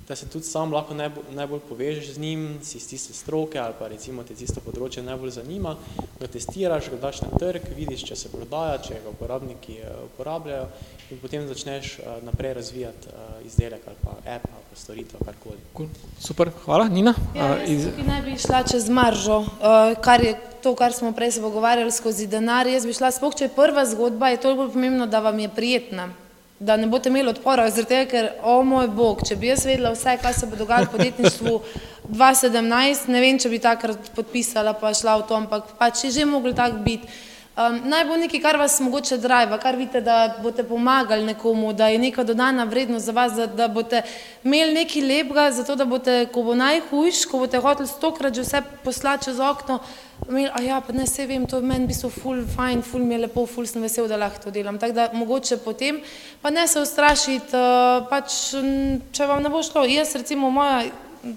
Speaker 4: da se tudi sam lahko najbolj, najbolj povežeš z njim, si iz tiste stroke ali pa recimo te tisto področje najbolj zanima, ga testiraš, ga daš na trg, vidiš, če se prodaja, če ga uporabniki eh, uporabljajo in potem začneš uh, naprej razvijati uh, izdelek ali pa app ali pa storitev, karkoli.
Speaker 1: Cool. Super, hvala. Nina?
Speaker 2: Ja, jaz iz... ne bi šla čez maržo, kar je to, kar smo prej se pogovarjali skozi denar, jaz bi šla, spoh, če je prva zgodba, je toliko pomembno, da vam je prijetna da ne boste imeli odpora, zaradi tega, ker, o moj bog, če bi jaz vedela vse, kaj se bo dogajalo v podjetništvu 2017, ne vem, če bi takrat podpisala pa šla v to, ampak pač je že moglo tako biti. Um, naj bo nekaj, kar vas mogoče drive, kar vidite, da boste pomagali nekomu, da je neka dodana vrednost za vas, da, da boste imeli nekaj lepega, zato da boste, ko bo najhujš, ko boste hoteli stokrat že vse poslati čez okno, imeli, a ja, pa ne se vem, to je meni bistvo ful, fajn, ful mi je lepo, ful sem vesel, da lahko to delam. Tako da mogoče potem, pa ne se ustrašiti, uh, pač, če vam ne bo šlo. Jaz recimo moja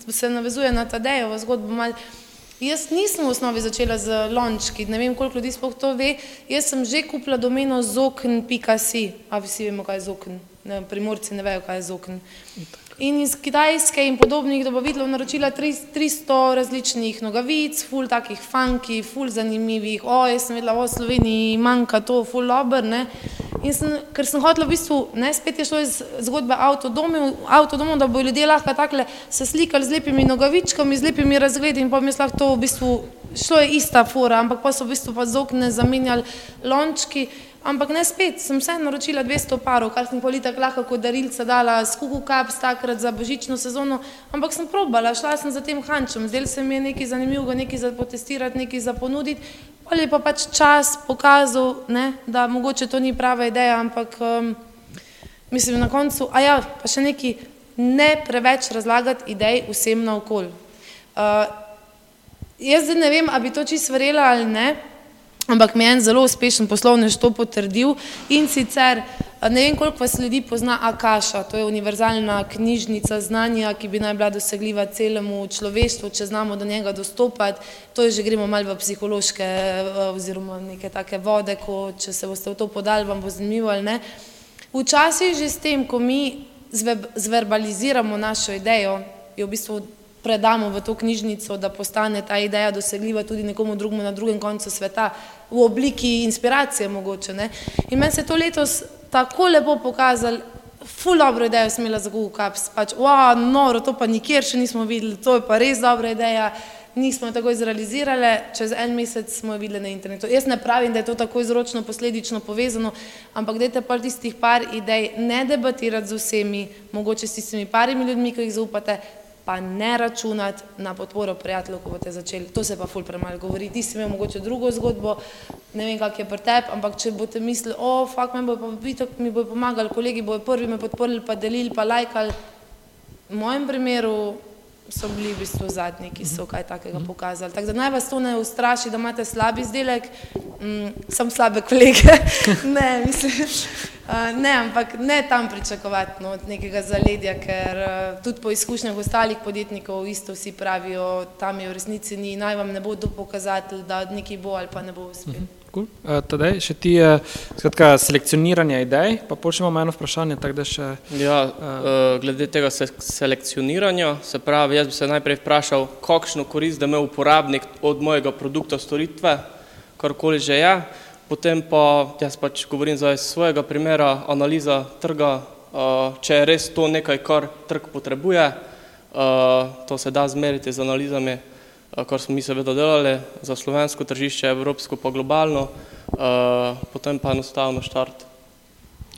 Speaker 2: se navezuje na Tadejovo zgodbo malo, Jaz nisem v osnovi začela z lončki, ne vem, koliko ljudi sploh to ve. Jaz sem že kupila domeno zokn.si, a vsi vemo, kaj je zokn. Primorci ne vejo, kaj je zokn. In iz Kitajske in podobnih dobaviteljev naročila 300 različnih nogavic, ful takih funky, ful zanimivih. O, jaz sem vedela, o Sloveniji manjka to, ful dober, ne. In sem, ker sem hotela v bistvu, ne, spet je šlo iz zgodbe avtodomov, avtodomov, da bo ljudje lahko takle se slikali z lepimi nogavičkami, z lepimi razgledi in pa mi lahko to v bistvu šlo je ista fora, ampak pa so v bistvu pa z okne zamenjali lončki. Ampak ne spet, sem vse naročila 200 parov, kar sem politik lahko kot darilca dala skuhu kaps takrat za božično sezono, ampak sem probala, šla sem za tem hančem, zdaj se mi je nekaj zanimivega, nekaj za potestirati, nekaj za ponuditi, ali pa pač čas pokazal, ne, da mogoče to ni prava ideja, ampak um, mislim na koncu, a ja, pa še neki, ne preveč razlagati idej vsem naokol. Uh, jaz zdaj ne vem, a bi to čisto verjela ali ne, ampak mi je en zelo uspešen poslovnež to potrdil in sicer ne vem, koliko vas ljudi pozna Akaša, to je univerzalna knjižnica znanja, ki bi naj bila dosegljiva celemu človeštvu, če znamo do njega dostopati, to je že gremo malo v psihološke oziroma neke take vode, ko če se boste v to podali, vam bo zanimivo ali ne. Včasih že s tem, ko mi zverbaliziramo našo idejo, jo v bistvu predamo v to knjižnico, da postane ta ideja dosegljiva tudi nekomu drugemu na drugem koncu sveta, v obliki inspiracije mogoče. Ne? In meni se je to letos tako lepo pokazalo, ful dobro idejo sem imela za Google Caps, pač, wow, noro, to pa nikjer še nismo videli, to je pa res dobra ideja, nismo jo tako izrealizirali, čez en mesec smo jo videli na internetu. Jaz ne pravim, da je to tako izročno, posledično povezano, ampak dajte pa tistih par idej ne debatirati z vsemi, mogoče s tistimi parimi ljudmi, ki jih zaupate, pa ne računati na podporo prijateljev, ko boste začeli. To se pa ful premalo govori. Ti si imel mogoče drugo zgodbo, ne vem, kak je pri tebi, ampak če boste mislili, o, fakt, me bo pa vitok, mi bo pomagali, kolegi bojo prvi me podporili, pa delili, pa lajkali. V mojem primeru so bili v bistvu zadnji, ki so kaj takega pokazali. Tako da naj vas to ne ustraši, da imate slab izdelek, mm, sem slabe kolege, ne, mislim. Ne, ampak ne tam pričakovati no, nekega zaledja, ker tudi po izkušnjah ostalih podjetnikov isto vsi pravijo, tam je v resnici ni, naj vam ne bo to pokazatelj, da nekaj bo ali pa ne bo uspel.
Speaker 1: Cool. Uh, tadej, še ti je skratka, selekcioniranje idej, pa počnemo eno vprašanje. Tak, še,
Speaker 3: ja, uh, glede tega se, selekcioniranja, se pravi, jaz bi se najprej vprašal, kakšno korist da ima uporabnik od mojega produkta, storitve, karkoli že je. Potem pa jaz pač govorim za svojega primera, analiza trga, če je res to nekaj, kar trg potrebuje, to se da zmeriti z analizami, kar smo mi seveda delali za slovensko tržišče, evropsko pa globalno, potem pa enostavno štart.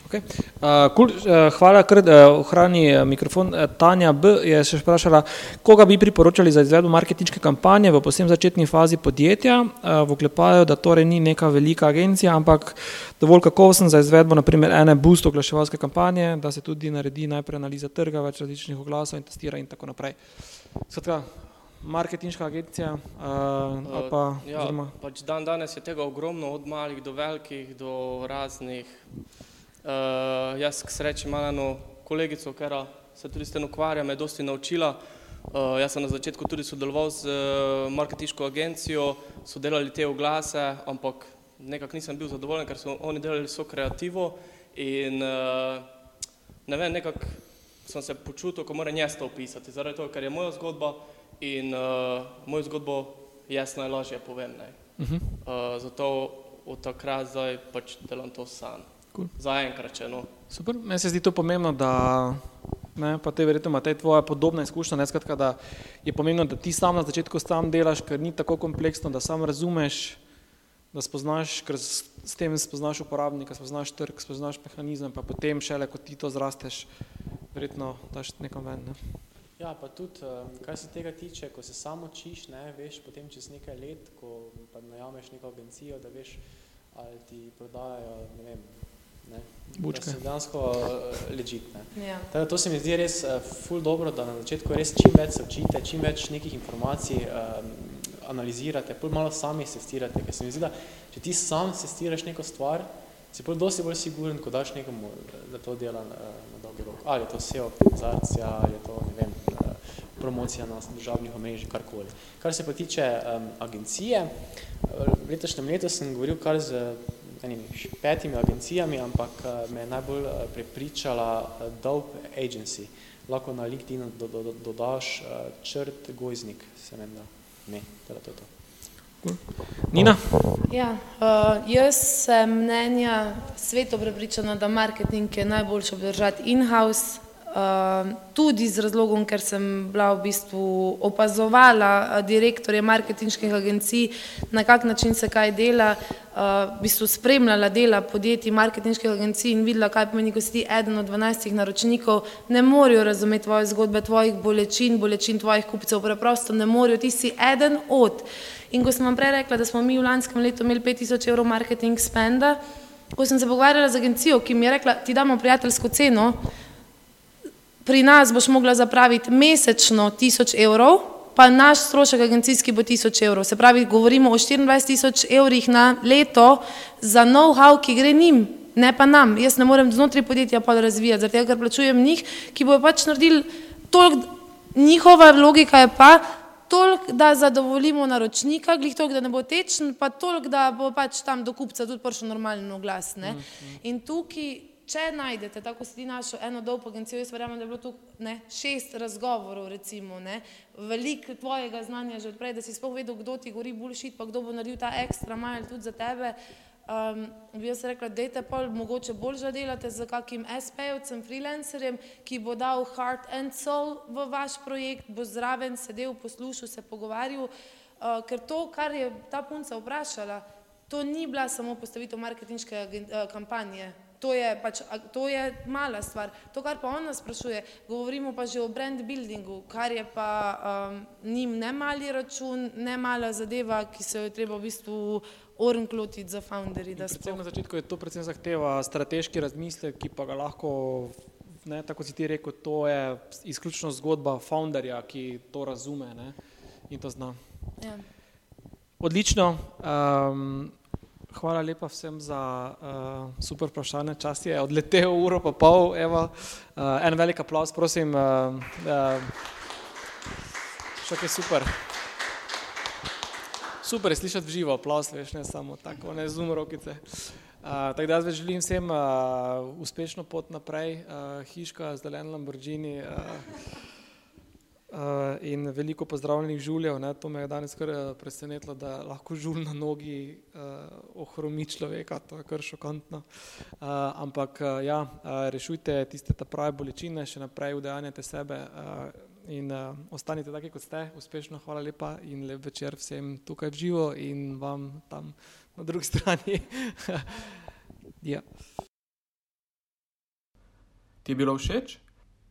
Speaker 1: Okay. Uh, cool. uh, hvala, ker uh, ohrani uh, mikrofon. Tanja B. je še vprašala, koga bi priporočali za izvedbo marketinške kampanje v posebno začetni fazi podjetja. Uh, v oklepaju, da torej ni neka velika agencija, ampak dovolj kakovosten za izvedbo naprimer ene boost oglaševalske kampanje, da se tudi naredi najprej analiza trga, več različnih oglasov in testira in tako naprej. Skratka, marketinška agencija uh, pa.
Speaker 3: Ja, pač dan danes je tega ogromno, od malih do velikih, do raznih. Uh, jaz, k sreči, imam eno kolegico, ker se tudi s tem ukvarja, me je dosti naučila. Uh, jaz sem na začetku tudi sodeloval z uh, marketinško agencijo, so delali te oglase, ampak nekako nisem bil zadovoljen, ker so oni delali so kreativo in uh, ne vem, nekako sem se počutil, ko moram jaz to opisati, zaradi toho, ker je moja zgodba in uh, mojo zgodbo jaz najlažje povem. Uh -huh. uh, zato od takrat zdaj pač delam to sam. Cool. Zaenkrat, če no.
Speaker 1: Super, meni se zdi to pomembno, da ne, pa te verjetno ima te tvoja podobna izkušnja, ne skratka, da je pomembno, da ti sam na začetku sam delaš, ker ni tako kompleksno, da sam razumeš, da spoznaš, ker s tem spoznaš uporabnika, spoznaš trg, spoznaš mehanizem, pa potem šele, ko ti to zrasteš, verjetno daš nekam ven. Ne.
Speaker 4: Ja, pa tudi, kar se tega tiče, ko se samo učiš, ne, veš, potem čez nekaj let, ko pa najameš neko agencijo, da veš, ali ti prodajajo, ne vem,
Speaker 1: Bučke.
Speaker 4: Dejansko uh, ležit.
Speaker 2: Ja.
Speaker 4: To se mi zdi res uh, ful dobro, da na začetku res čim več se učite, čim več nekih informacij um, analizirate, pol malo sami sestirate, ker se mi zdi, da če ti sam sestiraš neko stvar, si pol dosti bolj siguren, ko daš nekomu, da to dela uh, na dolgi rok. Ali je to SEO optimizacija, ali je to, ne vem, promocija na državnih omrežjih, karkoli. Kar se pa tiče um, agencije, v letošnjem letu sem govoril kar z enimi petimi agencijami, ampak me je najbolj prepričala Dope Agency. Lahko na LinkedIn do, do, do, dodaš črt gojznik, se meni da me, teda to je to.
Speaker 1: Nina?
Speaker 2: Ja, uh, jaz sem mnenja sveto prepričana, da marketing je najboljše obdržati in-house, tudi z razlogom, ker sem bila v bistvu opazovala direktorje marketinških agencij, na kak način se kaj dela, uh, v bistvu spremljala dela podjetij marketinških agencij in videla, kaj pomeni, ko si ti eden od 12 naročnikov, ne morejo razumeti tvoje zgodbe, tvojih bolečin, bolečin tvojih kupcev, preprosto ne morejo, ti si eden od. In ko sem vam prej rekla, da smo mi v lanskem letu imeli 5000 evrov marketing spenda, ko sem se pogovarjala z agencijo, ki mi je rekla, ti damo prijateljsko ceno, pri nas boš mogla zapraviti mesečno 1000 evrov, pa naš strošek agencijski bo 1000 evrov. Se pravi, govorimo o 24 tisoč evrih na leto za know-how, ki gre njim, ne pa nam. Jaz ne morem znotraj podjetja pa razvijati, zato ker plačujem njih, ki bojo pač naredili toliko, njihova logika je pa, toliko, da zadovoljimo naročnika, glih toliko, da ne bo tečen, pa toliko, da bo pač tam do kupca tudi prišel normalen oglas. Ne? In tukaj, če najdete, tako si ti našel eno dolgo agencijo, jaz verjamem, da je bilo tu ne, šest razgovorov, recimo, ne, veliko tvojega znanja že odprej, da si sploh vedel, kdo ti gori bullshit, pa kdo bo naredil ta ekstra mile tudi za tebe. Um, bi jaz rekla, dejte pa mogoče bolj že delate z kakim SP-ovcem, freelancerjem, ki bo dal heart and soul v vaš projekt, bo zraven sedel, poslušal, se pogovarjal, uh, ker to, kar je ta punca vprašala, to ni bila samo postavitev marketinške kampanje, to je pač, to je mala stvar. To, kar pa on nas sprašuje, govorimo pa že o brand buildingu, kar je pa um, njim ne mali račun, ne mala zadeva, ki se jo je treba v bistvu ornklotiti za founderji.
Speaker 1: Na začetku je to predvsem zahteva strateški razmislek, ki pa ga lahko, ne, tako si ti rekel, to je izključno zgodba founderja, ki to razume ne, in to zna. Ja. Odlično. Um, hvala lepa vsem za uh, super vprašanje. Čas je odletel uro pa pol. Evo, uh, en velik aplaus, prosim. Uh, uh, Šok je super. Super je slišati v živo, aplaus, veš, ne samo tako, ne zum rokice. Uh, tako da jaz želim vsem uh, uspešno pot naprej, uh, hiška, zelen Lamborghini uh, uh, in veliko pozdravljenih žuljev. Ne, to me je danes kar presenetilo, da lahko žul na nogi uh, ohromi človeka, to je kar šokantno. Uh, ampak uh, ja, uh, rešujte tiste ta prave bolečine, še naprej udejanjate sebe. Uh, in uh, ostanite taki, kot ste, uspešno, hvala lepa in lep večer vsem tukaj v živo in vam tam na drugi strani. ja.
Speaker 5: Ti je bilo všeč?